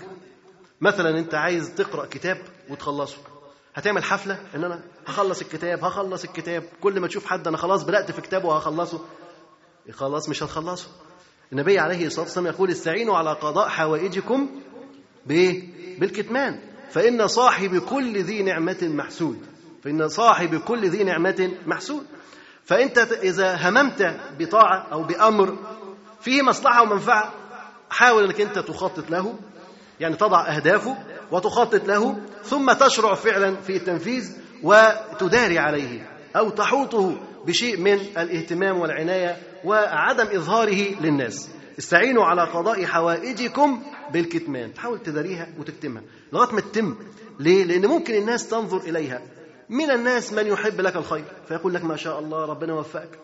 مثلا أنت عايز تقرأ كتاب وتخلصه. هتعمل حفلة إن أنا هخلص الكتاب هخلص الكتاب. كل ما تشوف حد أنا خلاص بدأت في كتابه وهخلصه. خلاص مش هتخلصه. النبي عليه الصلاة والسلام يقول استعينوا على قضاء حوائجكم بإيه؟ بالكتمان. فإن صاحب كل ذي نعمة محسود. فإن صاحب كل ذي نعمة محسود. فأنت إذا هممت بطاعة أو بأمر فيه مصلحة ومنفعة حاول أنك أنت تخطط له. يعني تضع أهدافه. وتخطط له ثم تشرع فعلا في التنفيذ وتداري عليه أو تحوطه بشيء من الاهتمام والعناية وعدم إظهاره للناس. استعينوا على قضاء حوائجكم بالكتمان. تحاول تداريها وتكتمها لغاية ما تتم. ليه؟ لأن ممكن الناس تنظر إليها. من الناس من يحب لك الخير فيقول لك ما شاء الله ربنا وفقك.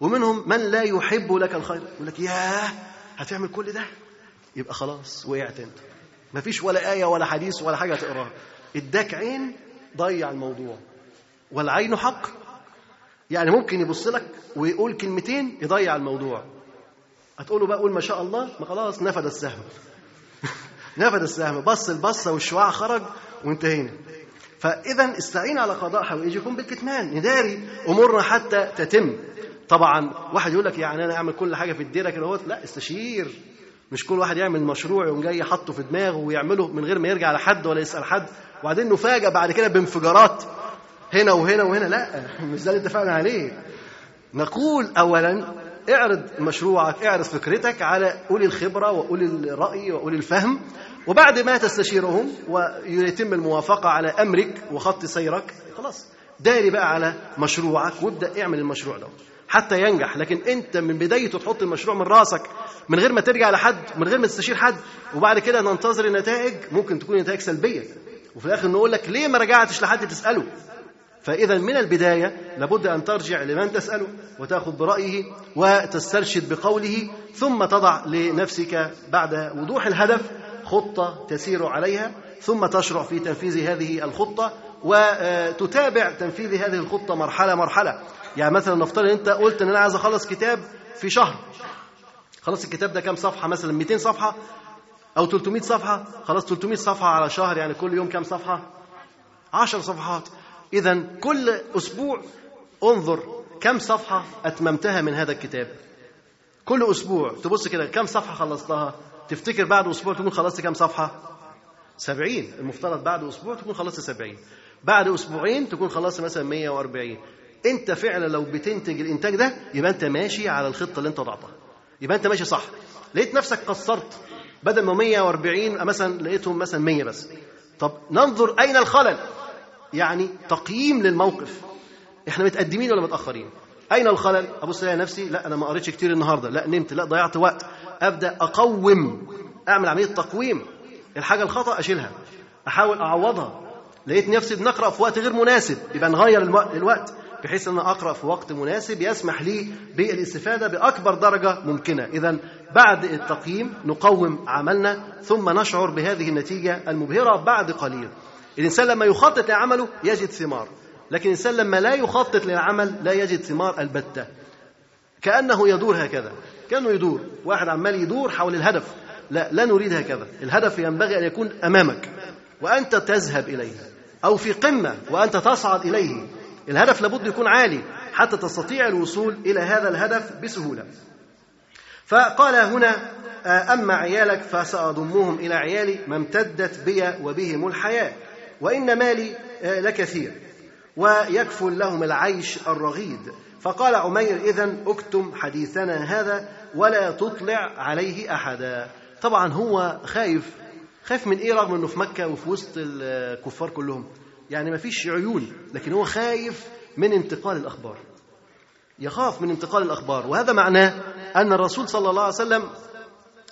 ومنهم من لا يحب لك الخير يقول لك ياه هتعمل كل ده؟ يبقى خلاص وقعت أنت. مفيش ولا آية ولا حديث ولا حاجة تقراها. اداك عين ضيع الموضوع. والعين حق. يعني ممكن يبص لك ويقول كلمتين يضيع الموضوع. هتقول له بقى قول ما شاء الله ما خلاص نفد السهم. نفد السهم. بص البصة والشعاع خرج وانتهينا. فاذا استعين على قضاء حوائجكم بالكتمان. نداري أمورنا حتى تتم. طبعا واحد يقول لك يعني أنا أعمل كل حاجة في الديرة كده لا استشير. مش كل واحد يعمل مشروع يقوم جاي حاطه في دماغه ويعمله من غير ما يرجع لحد ولا يسأل حد. وبعدين نفاجئ بعد كده بانفجارات هنا وهنا وهنا. لا مش ده اللي اتفقنا عليه. نقول اولا اعرض مشروعك اعرض فكرتك على أولي الخبرة وأولي الرأي وأولي الفهم وبعد ما تستشيرهم ويتم الموافقة على أمرك وخط سيرك خلاص. داري بقى على مشروعك وابدأ اعمل المشروع ده. حتى ينجح. لكن انت من بدايته تحط المشروع من راسك من غير ما ترجع لحد من غير ما تستشير حد وبعد كده ننتظر النتائج ممكن تكون نتائج سلبية. وفي الآخر نقول لك ليه ما رجعتش لحد تسأله؟ فإذا من البداية لابد أن ترجع لمن تسأله وتأخذ برأيه وتسترشد بقوله ثم تضع لنفسك بعد وضوح الهدف خطة تسير عليها ثم تشرع في تنفيذ هذه الخطة وتتابع تنفيذ هذه الخطة مرحلة مرحلة. يعني مثلا نفترض أنت قلت أن أنا عايز أخلص كتاب في شهر. خلاص الكتاب ده كام صفحة؟ مثلا 200 صفحة أو 300 صفحة. خلاص 300 صفحة على شهر يعني كل يوم كام صفحة؟ 10 صفحات. إذا كل أسبوع انظر كم صفحة أتممتها من هذا الكتاب. كل أسبوع تبص كده كم صفحة خلصتها؟ تفتكر بعد أسبوع تكون خلصت كم صفحة؟ سبعين. المفترض بعد أسبوع تكون خلصت سبعين. بعد أسبوعين تكون خلصت مثلا 140 أنت فعلا لو بتنتج الإنتاج ده يبقى أنت ماشي على الخطة اللي أنت وضعتها. يبقى أنت ماشي صح. لقيت نفسك قصرت. بدل ما 140 مثلا لقيتهم مثلا 100 بس. طب ننظر أين الخلل؟ يعني تقييم للموقف. إحنا متقدمين ولا متأخرين؟ أين الخلل؟ أبص ألاقي نفسي لا أنا ما قريتش كتير النهارده. لا نمت. لا ضيعت وقت. أبدأ أقوم. أعمل عملية تقويم. الحاجة الخطأ أشيلها. أحاول أعوضها. لقيت نفسي بنقرأ في وقت غير مناسب يبقى نغير الوقت بحيث إن أقرأ في وقت مناسب يسمح لي بالاستفادة بأكبر درجة ممكنة. إذا بعد التقييم نقوم عملنا ثم نشعر بهذه النتيجة المبهرة بعد قليل. الإنسان لما يخطط لعمله يجد ثمار لكن الإنسان لما لا يخطط للعمل لا يجد ثمار البتة. كأنه يدور هكذا كأنه يدور واحد عمال يدور حول الهدف. لا لا نريد هكذا. الهدف ينبغي أن يكون أمامك وأنت تذهب إليه. أو في قمة وأنت تصعد إليه. الهدف لابد يكون عالي حتى تستطيع الوصول إلى هذا الهدف بسهولة. فقال هنا أما عيالك فسأضمهم إلى عيالي ما امتدت بي وبهم الحياة وإن مالي لكثير ويكفل لهم العيش الرغيد. فقال عمير إذا اكتم حديثنا هذا ولا تطلع عليه أحدا. طبعا هو خايف خايف من إيه رغم أنه في مكة وفي وسط الكفار كلهم؟ يعني ما فيش عيون لكن هو خايف من انتقال الأخبار. يخاف من انتقال الأخبار وهذا معناه أن الرسول صلى الله عليه وسلم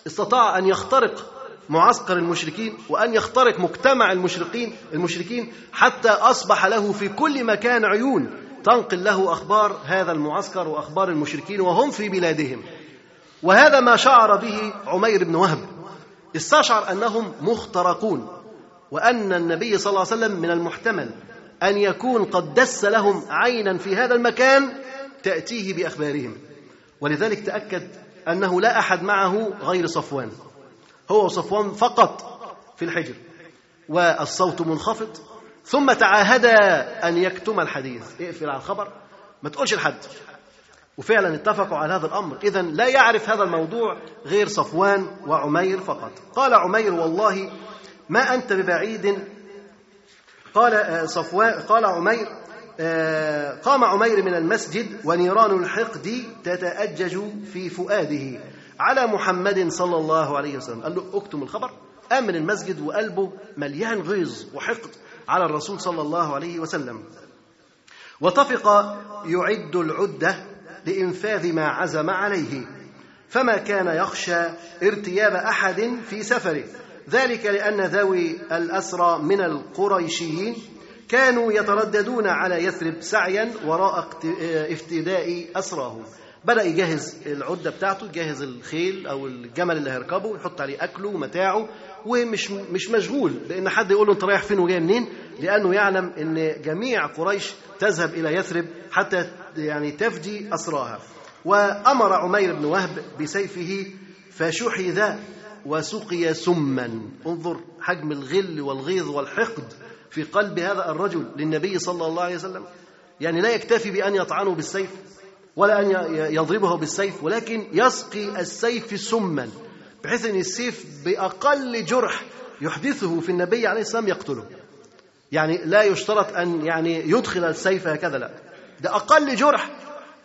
استطاع أن يخترق معسكر المشركين وأن يخترق مجتمع المشركين المشركين حتى أصبح له في كل مكان عيون تنقل له أخبار هذا المعسكر وأخبار المشركين وهم في بلادهم. وهذا ما شعر به عمير بن وهب. استشعر أنهم مخترقون وأن النبي صلى الله عليه وسلم من المحتمل أن يكون قد دس لهم عينا في هذا المكان تأتيه بأخبارهم. ولذلك تأكد أنه لا أحد معه غير صفوان. هو وصفوان فقط في الحجر والصوت منخفض ثم تعاهدا أن يكتم الحديث. اقفل على الخبر ما تقولش لحد. وفعلا اتفقوا على هذا الأمر. إذا لا يعرف هذا الموضوع غير صفوان وعمير فقط. قال عمير والله ما أنت ببعيد. قال صفوان قال عمير قام عمير من المسجد ونيران الحقد تتأجج في فؤاده على محمد صلى الله عليه وسلم. قال له أكتم الخبر. قام من المسجد وقلبه مليان غيظ وحقد على الرسول صلى الله عليه وسلم. وطفق يعد العدة لإنفاذ ما عزم عليه. فما كان يخشى ارتياب أحد في سفره. ذلك لأن ذوي الأسرى من القريشيين كانوا يترددون على يثرب سعيا وراء افتداء أسراه. بدأ يجهز العدة بتاعته يجهز الخيل أو الجمل اللي هيركبه يحط عليه أكله ومتاعه ومش مش مشغول بأن حد يقول له أنت رايح فين وجاي منين؟ لأنه يعلم أن جميع قريش تذهب إلى يثرب حتى يعني تفدي أسراها. وأمر عمير بن وهب بسيفه فشحذ وسقي سما. انظر حجم الغل والغيظ والحقد في قلب هذا الرجل للنبي صلى الله عليه وسلم. يعني لا يكتفي بأن يطعنه بالسيف ولا أن يضربه بالسيف ولكن يسقي السيف سما بحيث أن السيف بأقل جرح يحدثه في النبي عليه السلام يقتله. يعني لا يشترط أن يعني يدخل السيف هكذا لا. ده أقل جرح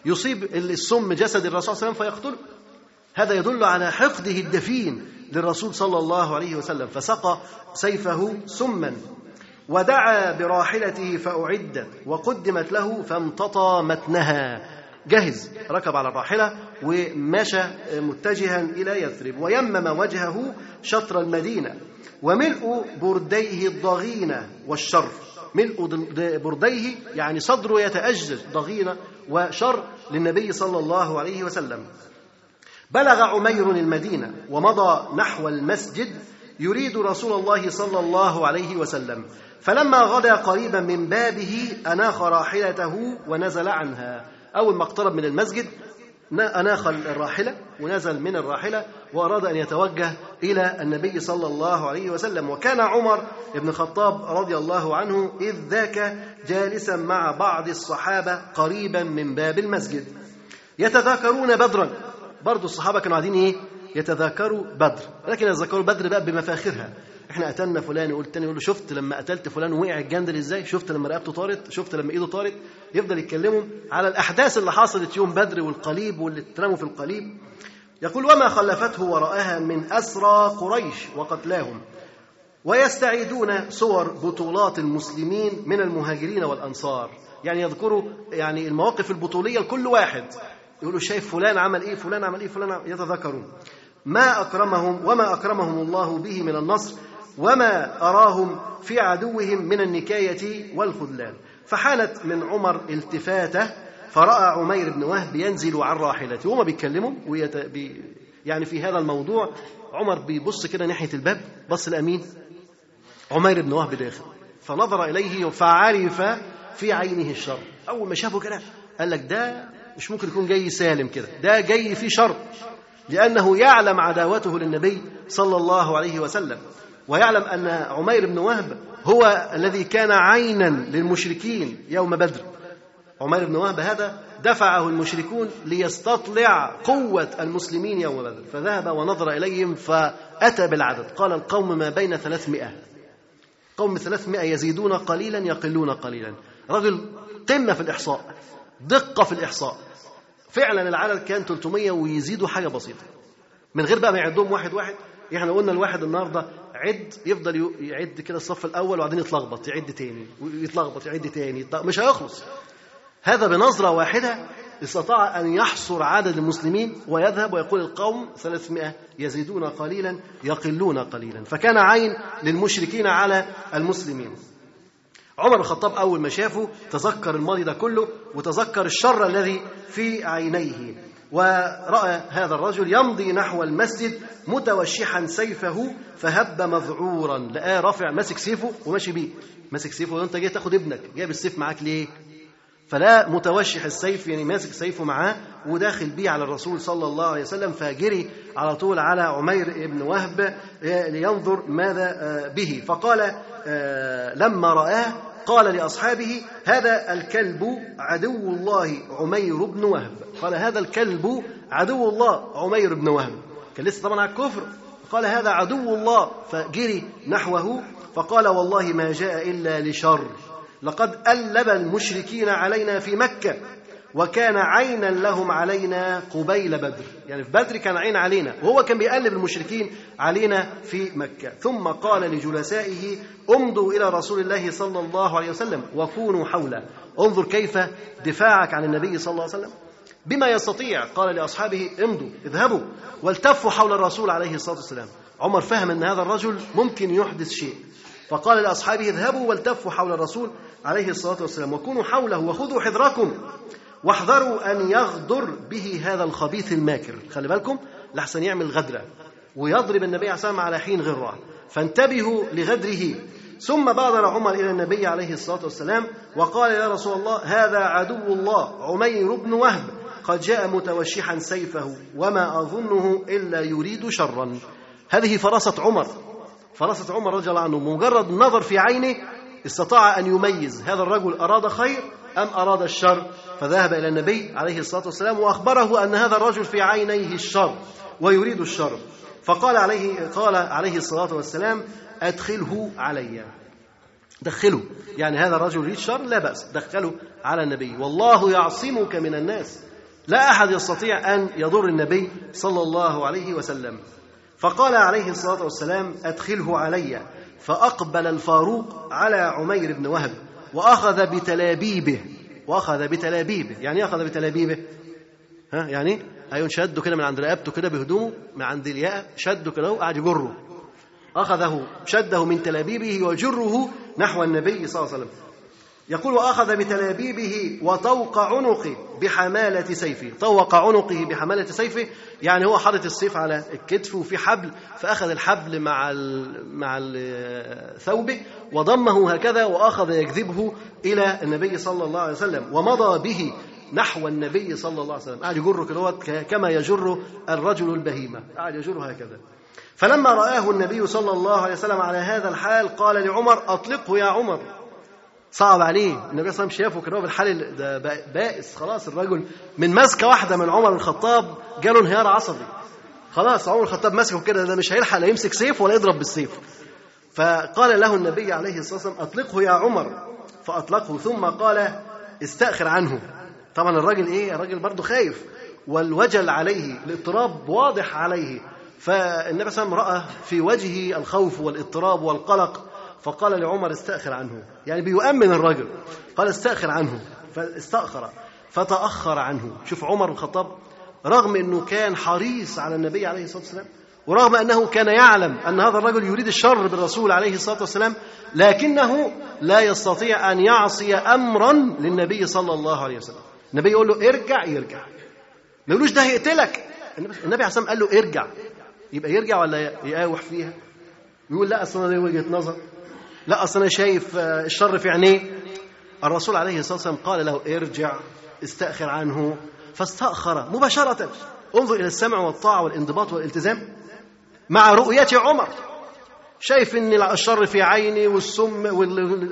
يصيب السم جسد الرسول صلى الله عليه وسلم فيقتله. هذا يدل على حقده الدفين للرسول صلى الله عليه وسلم فسقى سيفه سما ودعا براحلته فأعدت وقدمت له فامتطى متنها. جهز ركب على الراحلة ومشى متجها إلى يثرب ويمم وجهه شطر المدينة وملء برديه الضغينة والشر. ملء برديه يعني صدره يتأجج ضغينة وشر للنبي صلى الله عليه وسلم. بلغ عمير المدينة ومضى نحو المسجد يريد رسول الله صلى الله عليه وسلم. فلما غدا قريبا من بابه أناخ راحلته ونزل عنها. أول ما اقترب من المسجد أناخ الراحلة ونزل من الراحلة وأراد أن يتوجه إلى النبي صلى الله عليه وسلم. وكان عمر بن الخطاب رضي الله عنه إذ ذاك جالسا مع بعض الصحابة قريبا من باب المسجد. يتذاكرون بدرا. برضو الصحابة كانوا قاعدين إيه؟ يتذاكروا بدر. لكن يتذاكروا بدر بقى بمفاخرها. إحنا قتلنا فلان يقول التاني يقول له شفت لما قتلت فلان وقع الجندل إزاي؟ شفت لما رقبته طارت؟ شفت لما ايده طارت؟ يفضل يتكلموا على الاحداث اللي حصلت يوم بدر والقليب واللي اترموا في القليب. يقول وما خلفته وراءها من أسرى قريش وقتلاهم ويستعيدون صور بطولات المسلمين من المهاجرين والأنصار. يعني يذكروا يعني المواقف البطولية لكل واحد. يقولوا شايف فلان عمل إيه فلان عمل إيه فلان عمل يتذكرون. ما أكرمهم وما أكرمهم الله به من النصر وما أراهم في عدوهم من النكاية والخذلان. فحانت من عمر التفاتة فرأى عمير بن وهب ينزل عن راحلته. وهما بيتكلموا ويت... بي... يعني في هذا الموضوع عمر بيبص كده ناحية الباب بص الامين عمير بن وهب داخل. فنظر إليه فعرف في عينه الشر. أول ما شافه كده قال لك ده مش ممكن يكون جاي سالم كده ده جاي في شر لأنه يعلم عداوته للنبي صلى الله عليه وسلم. ويعلم أن عمير بن وهب هو الذي كان عينا للمشركين يوم بدر. عمير بن وهب هذا دفعه المشركون ليستطلع قوة المسلمين يوم بدر. فذهب ونظر إليهم فأتى بالعدد. قال القوم ما بين ثلاثمائة. قوم ثلاثمائة يزيدون قليلا يقلون قليلا. رجل قمة في الإحصاء دقة في الإحصاء. فعلا العدد كان 300 ويزيدوا حاجة بسيطة. من غير بقى ما يعدهم واحد واحد إحنا قلنا الواحد النهارده عد يفضل يعد كده الصف الأول وبعدين يتلخبط يعد تاني ويتلخبط يعد تاني. مش هيخلص. هذا بنظرة واحدة استطاع أن يحصر عدد المسلمين ويذهب ويقول القوم 300 يزيدون قليلا يقلون قليلا. فكان عين للمشركين على المسلمين. عمر بن الخطاب أول ما شافه تذكر الماضي ده كله وتذكر الشر الذي في عينيه. ورأى هذا الرجل يمضي نحو المسجد متوشحا سيفه فهب مذعورا. لقاه رافع ماسك سيفه وماشي بيه. ماسك سيفه وانت جاي تاخد ابنك جايب السيف معاك ليه؟ فلا متوشح السيف يعني ماسك سيفه معاه وداخل بيه على الرسول صلى الله عليه وسلم فجري على طول على عمير بن وهب لينظر ماذا به. فقال لما رآه قال لأصحابه هذا الكلب عدو الله عمير بن وهب. قال هذا الكلب عدو الله عمير بن وهب. كان لسه طبعا على الكفر قال هذا عدو الله. فجري نحوه فقال والله ما جاء إلا لشر لقد ألب المشركين علينا في مكة. وكان عينا لهم علينا قبيل بدر. يعني في بدر كان عين علينا وهو كان بيقلب المشركين علينا في مكة. ثم قال لجلسائه امضوا إلى رسول الله صلى الله عليه وسلم وكونوا حوله. انظر كيف دفاعك عن النبي صلى الله عليه وسلم. بما يستطيع. قال لأصحابه امضوا اذهبوا والتفوا حول الرسول عليه الصلاة والسلام. عمر فهم أن هذا الرجل ممكن يحدث شيء. فقال لأصحابه اذهبوا والتفوا حول الرسول عليه الصلاة والسلام وكونوا حوله وخذوا حذركم واحذروا أن يغدر به هذا الخبيث الماكر. خلي بالكم لحسن يعمل غدرة ويضرب النبي عليه الصلاة على حين غرة. فانتبهوا لغدره. ثم بادر عمر إلى النبي عليه الصلاة والسلام وقال يا رسول الله هذا عدو الله عمير بن وهب. قد جاء متوشحا سيفه وما أظنه إلا يريد شرا. هذه فراسة عمر. فراسة عمر رضي الله عنه مجرد نظر في عينه استطاع أن يميز هذا الرجل أراد خير أم أراد الشر. فذهب إلى النبي عليه الصلاة والسلام وأخبره أن هذا الرجل في عينيه الشر ويريد الشر. فقال عليه قال عليه الصلاة والسلام أدخله علي. دخله. يعني هذا الرجل يريد شر؟ لا بأس. دخله على النبي. والله يعصمك من الناس. لا أحد يستطيع أن يضر النبي صلى الله عليه وسلم. فقال عليه الصلاة والسلام أدخله علي. فأقبل الفاروق على عمير بن وهب وأخذ بتلابيبه. وأخذ بتلابيبه. يعني أخذ بتلابيبه؟ ها يعني أيون شده كده من عند رقبته كده بهدومه من عند الياء شده كده وقعد يجره. أخذه شده من تلابيبه وجره نحو النبي صلى الله عليه وسلم. يقول وأخذ بتلابيبه وطوق عنقه بحمالة سيفه. طوق عنقه بحمالة سيفه يعني هو حاطط السيف على الكتف وفي حبل فأخذ الحبل مع مع ثوبه وضمه هكذا وأخذ يجذبه إلى النبي صلى الله عليه وسلم. ومضى به نحو النبي صلى الله عليه وسلم. قاعد يجره كده كما يجر الرجل البهيمة. قاعد يجره هكذا. فلما رآه النبي صلى الله عليه وسلم على هذا الحال قال لعمر أطلقه يا عمر. صعب عليه. النبي صلى الله عليه وسلم شافه كده بالحال ده بائس خلاص الرجل من مسكة واحدة من عمر الخطاب جاله انهيار عصبي. خلاص عمر الخطاب مسكه كده ده مش هيلحق لا يمسك سيف ولا يضرب بالسيف. فقال له النبي عليه الصلاة والسلام أطلقه يا عمر. فأطلقه ثم قال استأخر عنه. طبعا الراجل إيه؟ الراجل برضه خايف. والوجل عليه الاضطراب واضح عليه. فالنبي صلى الله عليه وسلم رأى في وجهه الخوف والإضطراب والقلق. فقال لعمر استأخر عنه. يعني بيؤمن الرجل. قال استأخر عنه. فاستأخر. فتأخر عنه. شوف عمر الخطاب رغم أنه كان حريص على النبي عليه الصلاة والسلام ورغم أنه كان يعلم أن هذا الرجل يريد الشر بالرسول عليه الصلاة والسلام لكنه لا يستطيع أن يعصي أمرا للنبي صلى الله عليه وسلم. النبي يقول له ارجع يرجع. ما يقولوش ده هيقتلك. النبي عليه الصلاة قال له ارجع. يبقى يرجع ولا يقاوح فيها؟ يقول لا أصلا دي وجهة نظر. لا أصل أنا شايف الشر في عينيه. الرسول عليه الصلاة والسلام قال له ارجع استأخر عنه. فاستأخر مباشرة. انظر إلى السمع والطاعة والانضباط والالتزام مع رؤية عمر. شايف إن الشر في عيني والسم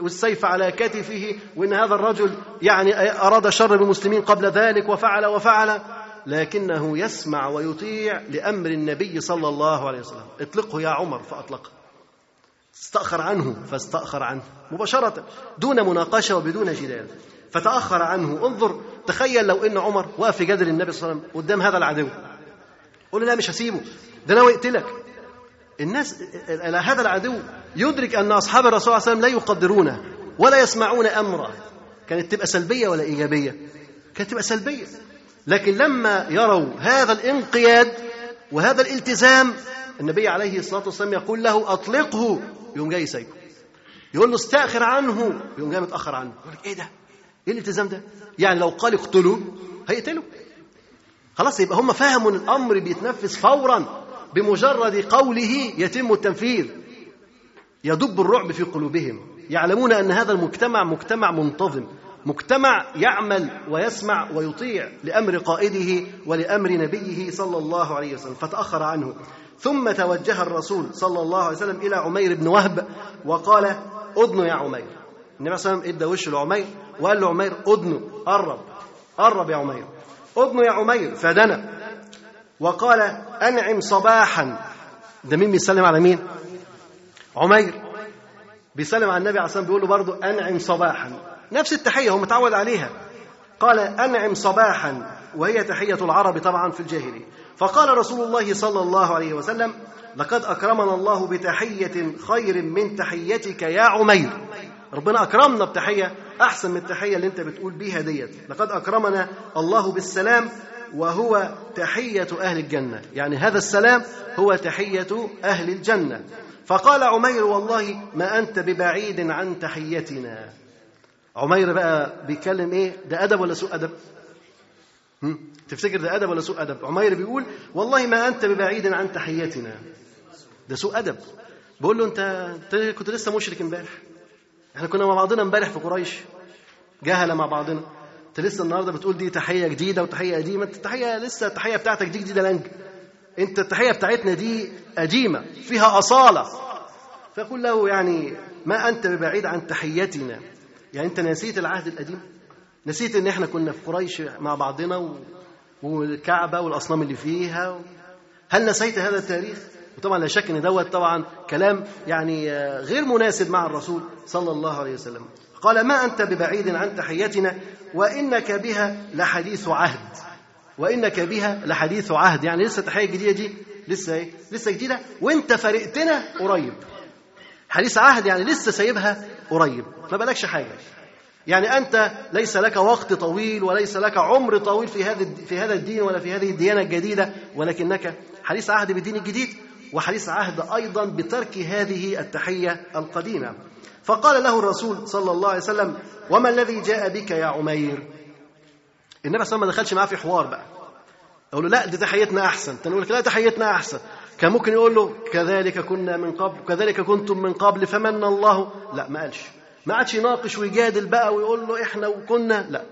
والسيف على كتفه وإن هذا الرجل يعني أراد شر بالمسلمين قبل ذلك وفعل وفعل. لكنه يسمع ويطيع لأمر النبي صلى الله عليه وسلم. اطلقه يا عمر فأطلقه. استأخر عنه فاستأخر عنه مباشرة دون مناقشة وبدون جدال. فتأخر عنه انظر تخيل لو إن عمر واقف في جدل النبي صلى الله عليه وسلم قدام هذا العدو. قول له لا مش هسيبه ده ناوي يقتلك. الناس هذا العدو يدرك أن أصحاب الرسول صلى الله عليه وسلم لا يقدرونه ولا يسمعون أمره. كانت تبقى سلبية ولا إيجابية؟ كانت تبقى سلبية. لكن لما يروا هذا الانقياد وهذا الالتزام النبي عليه الصلاة والسلام يقول له أطلقه يقوم جاي سايبه يقول له استأخر عنه يقوم جاي متأخر عنه. يقول لك إيه ده؟ إيه الالتزام ده؟ يعني لو قال اقتلوا هيقتلوا. خلاص يبقى هم فهموا إن الأمر بيتنفذ فورا بمجرد قوله يتم التنفيذ. يدب الرعب في قلوبهم. يعلمون أن هذا المجتمع مجتمع منتظم. مجتمع يعمل ويسمع ويطيع لأمر قائده ولأمر نبيه صلى الله عليه وسلم فتأخر عنه. ثم توجه الرسول صلى الله عليه وسلم إلى عمير بن وهب وقال أذن يا عمير. النبي صلى الله عليه وسلم إدى وشه لعمير وقال له عمير أذن قرب قرب يا عمير. أذن يا عمير. فدنا. وقال أنعم صباحا. ده مين بيسلم على مين؟ عمير. بيسلم على النبي عليه الصلاة والسلام بيقول له برضه أنعم صباحا. نفس التحية هو متعود عليها. قال أنعم صباحا وهي تحية العرب طبعا في الجاهلية. فقال رسول الله صلى الله عليه وسلم لقد أكرمنا الله بتحية خير من تحيتك يا عمير. ربنا أكرمنا بتحية أحسن من التحية اللي أنت بتقول بيها ديت. لقد أكرمنا الله بالسلام وهو تحية أهل الجنة. يعني هذا السلام هو تحية أهل الجنة. فقال عمير والله ما أنت ببعيد عن تحيتنا. عمير بقى بيتكلم إيه؟ ده أدب ولا سوء أدب؟ تفتكر ده أدب ولا سوء أدب؟ عمير بيقول والله ما أنت ببعيد عن تحيتنا ده سوء أدب. بقول له أنت كنت لسه مشرك امبارح. إحنا كنا مع بعضنا امبارح في قريش. جهله مع بعضنا. أنت لسه النهارده بتقول دي تحية جديدة وتحية قديمة. التحيه لسه التحيه بتاعتك دي جديدة لنج أنت التحية بتاعتنا دي قديمة فيها أصالة. فيقول له يعني ما أنت ببعيد عن تحيتنا. يعني انت نسيت العهد القديم؟ نسيت ان إحنا كنا في قريش مع بعضنا و... والكعبة والأصنام اللي فيها و... هل نسيت هذا التاريخ؟ وطبعا لا شك إن دوت طبعا كلام يعني غير مناسب مع الرسول صلى الله عليه وسلم. قال ما أنت ببعيد عن تحيتنا وإنك بها لحديث عهد. وإنك بها لحديث عهد. يعني لسه التحيه الجديده دي؟ لسه إيه؟ لسه جديدة؟ وإنت فارقتنا قريب. حديث عهد يعني لسه سايبها قريب. ما بالكش حاجة. يعني أنت ليس لك وقت طويل وليس لك عمر طويل في هذا في هذا الدين ولا في هذه الديانة الجديدة ولكنك حديث عهد بالدين الجديد وحديث عهد أيضا بترك هذه التحية القديمة. فقال له الرسول صلى الله عليه وسلم وما الذي جاء بك يا عمير؟ النبي صلى الله عليه وسلم ما دخلش معاه في حوار بقى. يقول له لا دي تحيتنا أحسن. تاني يقول لك لا تحيتنا أحسن. كان ممكن يقول له كذلك كنا من قبل كذلك كنتم من قبل فمن الله؟ لا ما قالش. ما عادش يناقش ويجادل بقى ويقول له إحنا وكنا لا.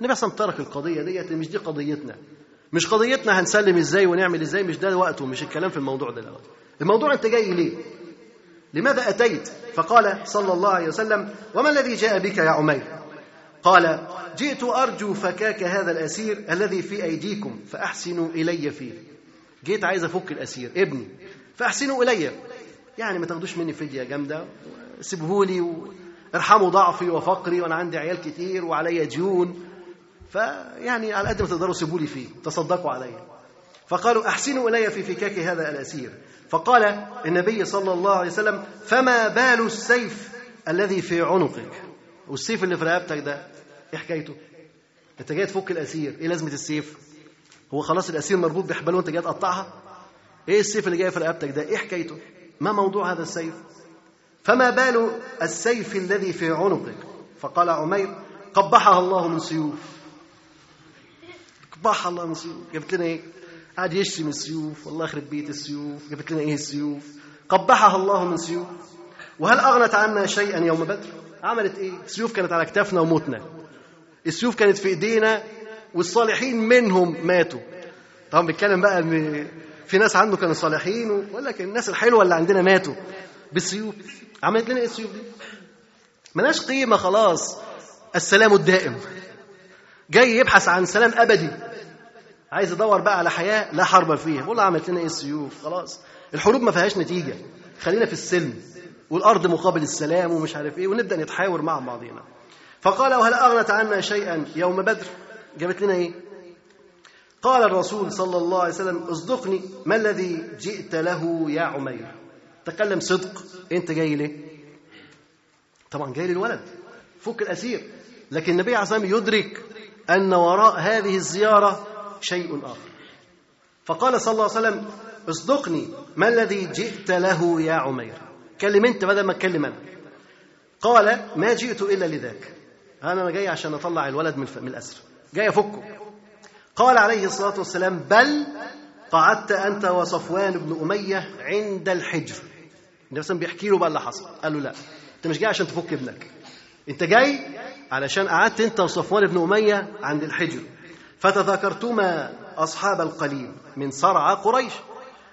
النبي وسلم ترك القضية ديت مش دي قضيتنا. مش قضيتنا هنسلم إزاي ونعمل إزاي مش ده وقته مش الكلام في الموضوع ده دلوقتي. الموضوع أنت جاي ليه؟ لماذا أتيت؟ فقال صلى الله عليه وسلم وما الذي جاء بك يا عمير؟ قال جئت أرجو فكاك هذا الأسير الذي في أيديكم فأحسنوا إلي فيه. جيت عايز افك الاسير. ابني فاحسنوا إلي. يعني ما تاخدوش مني فديه جامدة. سيبهولي وارحموا ضعفي وفقري وأنا عندي عيال كتير وعليا ديون. فيعني على قد ما تقدروا سيبوا لي فيه. تصدقوا علي فقالوا أحسنوا إلي في فكاك هذا الأسير. فقال النبي صلى الله عليه وسلم فما بال السيف الذي في عنقك؟ والسيف اللي في رقبتك ده إيه حكايته؟ أنت جاي تفك الأسير. إيه لازمة السيف؟ هو خلاص الأسير مربوط بحبال وانت جاي تقطعها؟ إيه السيف اللي جاي في رقبتك ده؟ إيه حكايته؟ ما موضوع هذا السيف؟ فما بال السيف الذي في عنقك؟ فقال عمير قبحها الله من سيوف. قبحها الله من سيوف. جابت لنا إيه؟ قاعد يشتم السيوف. والله يخرب بيت السيوف. جابت لنا إيه السيوف؟ قبحها الله من سيوف. وهل أغنت عنا شيئا يوم بدر؟ عملت إيه؟ السيوف كانت على كتافنا وموتنا. السيوف كانت في إيدينا والصالحين منهم ماتوا. طبعا بيتكلم بقى إن في ناس عنده كانوا صالحين ويقول لك الناس الحلوة اللي عندنا ماتوا. بالسيوف. عملت لنا إيه السيوف دي؟ ملهاش قيمة خلاص. السلام الدائم. جاي يبحث عن سلام أبدي. عايز يدور بقى على حياة لا حرب فيها. بقول عملت لنا إيه السيوف؟ خلاص. الحروب ما فيهاش نتيجة. خلينا في السلم. والأرض مقابل السلام ومش عارف إيه ونبدأ نتحاور مع بعضينا. فقال وهل أغنت عنا شيئا يوم بدر؟ جابت لنا إيه؟ قال الرسول صلى الله عليه وسلم اصدقني ما الذي جئت له يا عمير؟ تكلم صدق. أنت جاي ليه؟ طبعا جاي للولد. فك الأسير. لكن النبي عليه الصلاة والسلام يدرك أن وراء هذه الزيارة شيء آخر. فقال صلى الله عليه وسلم اصدقني ما الذي جئت له يا عمير؟ كلم أنت بدل ما اتكلم أنا. قال ما جئت إلا لذاك. أنا جاي عشان أطلع الولد من من الأسر. جاي افكه قال عليه الصلاة والسلام بل قعدت أنت وصفوان بن أمية عند الحجر. النبي صلى بيحكي له بقى اللي حصل. قال له لا أنت مش جاي عشان تفك ابنك. أنت جاي علشان قعدت أنت وصفوان بن أمية عند الحجر. فتذكرتما أصحاب القليل من صرع قريش.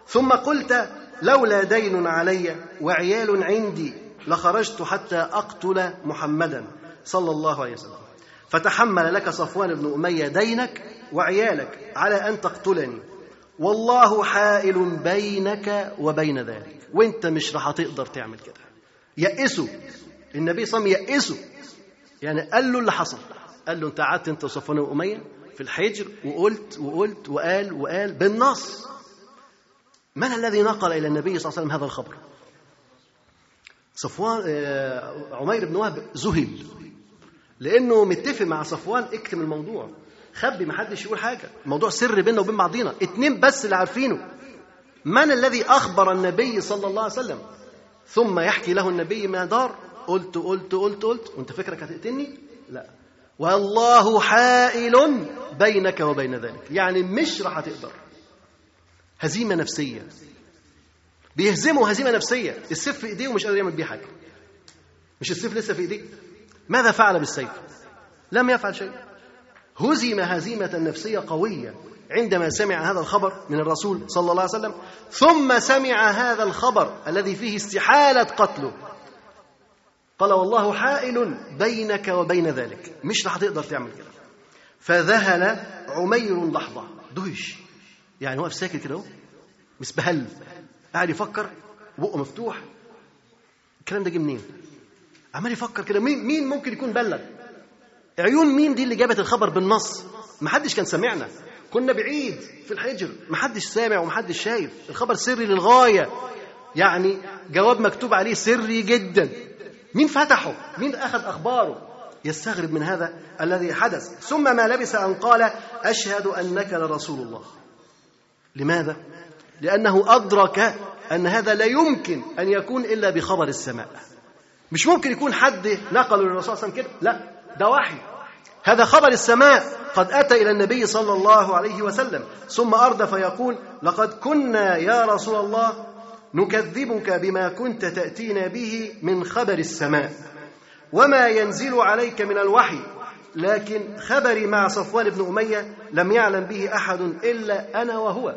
ثم قلت لولا دين علي وعيال عندي لخرجت حتى أقتل محمدا صلى الله عليه وسلم. فتحمل لك صفوان بن أمية دينك وعيالك على أن تقتلني. والله حائل بينك وبين ذلك. وانت مش راح تقدر تعمل كده. يأسوا النبي صلى الله عليه وسلم يأسوا يعني قال له اللي حصل. قال له انت قعدت انت وصفوان واميه في الحجر وقلت وقلت وقال وقال بالنص. من الذي نقل إلى النبي صلى الله عليه وسلم هذا الخبر؟ صفوان آه، عمير بن وهب ذهل لأنه متفق مع صفوان اكتم الموضوع. خبي ما حدش يقول حاجة. الموضوع سر بيننا وبين بعضينا. اتنين بس اللي عارفينه. من الذي أخبر النبي صلى الله عليه وسلم؟ ثم يحكي له النبي ما دار قلت قلت قلت قلت. وانت فكرك هتقتلني؟ لا. والله حائل بينك وبين ذلك. يعني مش راح تقدر. هزيمة نفسية. بيهزموا هزيمة نفسية. السيف في إيديه ومش قادر يعمل بيه حاجة. مش السيف لسه في إيديه؟ ماذا فعل بالسيف؟ لم يفعل شيء. هزم هزيمة نفسية قوية عندما سمع هذا الخبر من الرسول صلى الله عليه وسلم ثم سمع هذا الخبر الذي فيه استحالة قتله. قال والله حائل بينك وبين ذلك. مش رح تقدر تعمل كده. فذهل عمير لحظة. دهش. يعني واقف ساكت كده اهو. مسبهل قاعد يفكر. بقه مفتوح. الكلام ده جه منين؟ عمال يفكر كده مين مين ممكن يكون بلغ؟ عيون مين دي اللي جابت الخبر بالنص؟ ما حدش كان سامعنا كنا بعيد في الحجر ما حدش سامع وما حدش شايف الخبر سري للغاية يعني جواب مكتوب عليه سري جدا مين فتحه؟ مين أخذ أخباره؟ يستغرب من هذا الذي حدث ثم ما لبث أن قال أشهد أنك لرسول الله لماذا؟ لأنه أدرك أن هذا لا يمكن أن يكون إلا بخبر السماء مش ممكن يكون حد نقله للرسول صلى الله عليه وسلم كده. لا ده وحي. هذا خبر السماء قد أتى إلى النبي صلى الله عليه وسلم. ثم أردف فيقول لقد كنا يا رسول الله نكذبك بما كنت تأتينا به من خبر السماء. وما ينزل عليك من الوحي لكن خبري مع صفوان بن أمية لم يعلم به أحد إلا أنا وهو.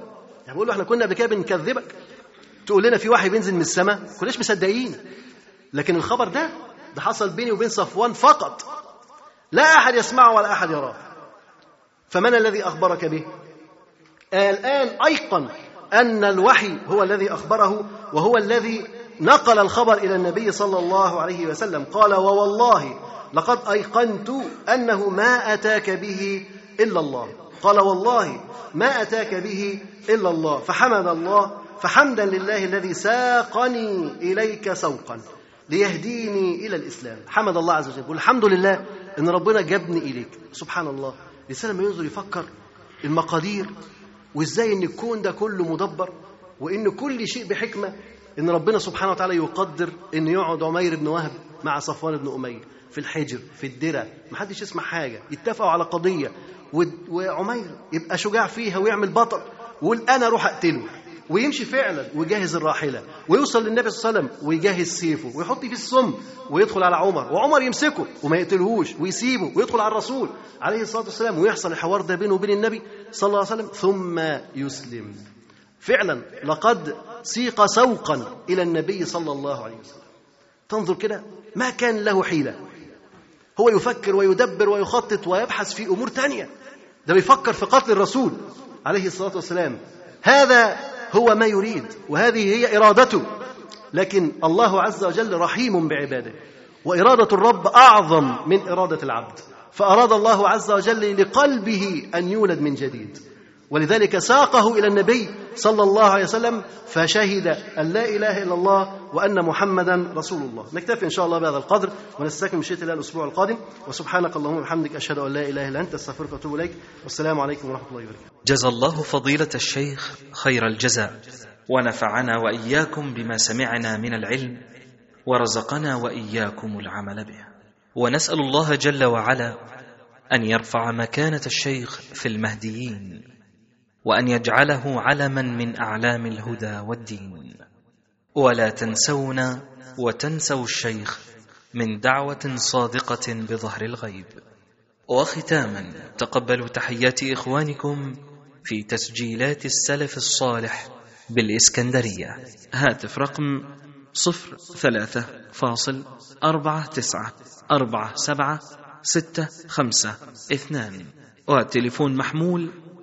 يعني بقول له إحنا كنا قبل كده بنكذبك. تقول لنا في وحي بينزل من السماء؟ كناش مصدقين. لكن الخبر ده ده حصل بيني وبين صفوان فقط. لا أحد يسمعه ولا أحد يراه. فمن الذي أخبرك به؟ الآن أيقن أن الوحي هو الذي أخبره وهو الذي نقل الخبر إلى النبي صلى الله عليه وسلم. قال ووالله لقد أيقنت أنه ما أتاك به إلا الله. قال والله ما أتاك به إلا الله. فحمد الله فحمدا لله الذي ساقني إليك سوقا. ليهديني إلى الإسلام. حمد الله عز وجل. والحمد لله إن ربنا جابني إليك. سبحان الله. الانسان لما ينظر يفكر المقادير وإزاي إن الكون ده كله مدبر وإن كل شيء بحكمة إن ربنا سبحانه وتعالى يقدر ان يقعد عمير بن وهب مع صفوان بن أمية في الحجر في الدرة محدش يسمع حاجة. يتفقوا على قضية. وعمير يبقى شجاع فيها ويعمل بطل. ويقول أنا أروح أقتله. ويمشي فعلا ويجهز الراحلة ويوصل للنبي صلى الله عليه وسلم ويجهز سيفه ويحط فيه السم ويدخل على عمر وعمر يمسكه وما يقتلهوش ويسيبه ويدخل على الرسول عليه الصلاة والسلام ويحصل الحوار ده بينه وبين النبي صلى الله عليه وسلم ثم يسلم. فعلا لقد سيق سوقا إلى النبي صلى الله عليه وسلم. تنظر كده ما كان له حيلة. هو يفكر ويدبر ويخطط ويبحث في أمور تانية. ده بيفكر في قتل الرسول عليه الصلاة والسلام. هذا هو ما يريد وهذه هي إرادته. لكن الله عز وجل رحيم بعباده. وإرادة الرب أعظم من إرادة العبد. فأراد الله عز وجل لقلبه أن يولد من جديد. ولذلك ساقه إلى النبي صلى الله عليه وسلم فشهد أن لا إله إلا الله وأن محمدا رسول الله. نكتفي إن شاء الله بهذا القدر ونستكمل مشيئه الله الأسبوع القادم. وسبحانك اللهم وبحمدك أشهد أن لا إله إلا أنت أستغفرك وأتوب إليك. والسلام عليكم ورحمة الله وبركاته. جزى الله فضيلة الشيخ خير الجزاء. ونفعنا وإياكم بما سمعنا من العلم ورزقنا وإياكم العمل به. ونسأل الله جل وعلا أن يرفع مكانة الشيخ في المهديين. وأن يجعله علما من أعلام الهدى والدين. ولا تنسونا وتنسوا الشيخ من دعوة صادقة بظهر الغيب. وختاما تقبلوا تحيات إخوانكم في تسجيلات السلف الصالح بالإسكندرية. هاتف رقم صفر ثلاثة فاصل أربعة تسعة أربعة سبعة ستة خمسة اثنان. وتليفون محمول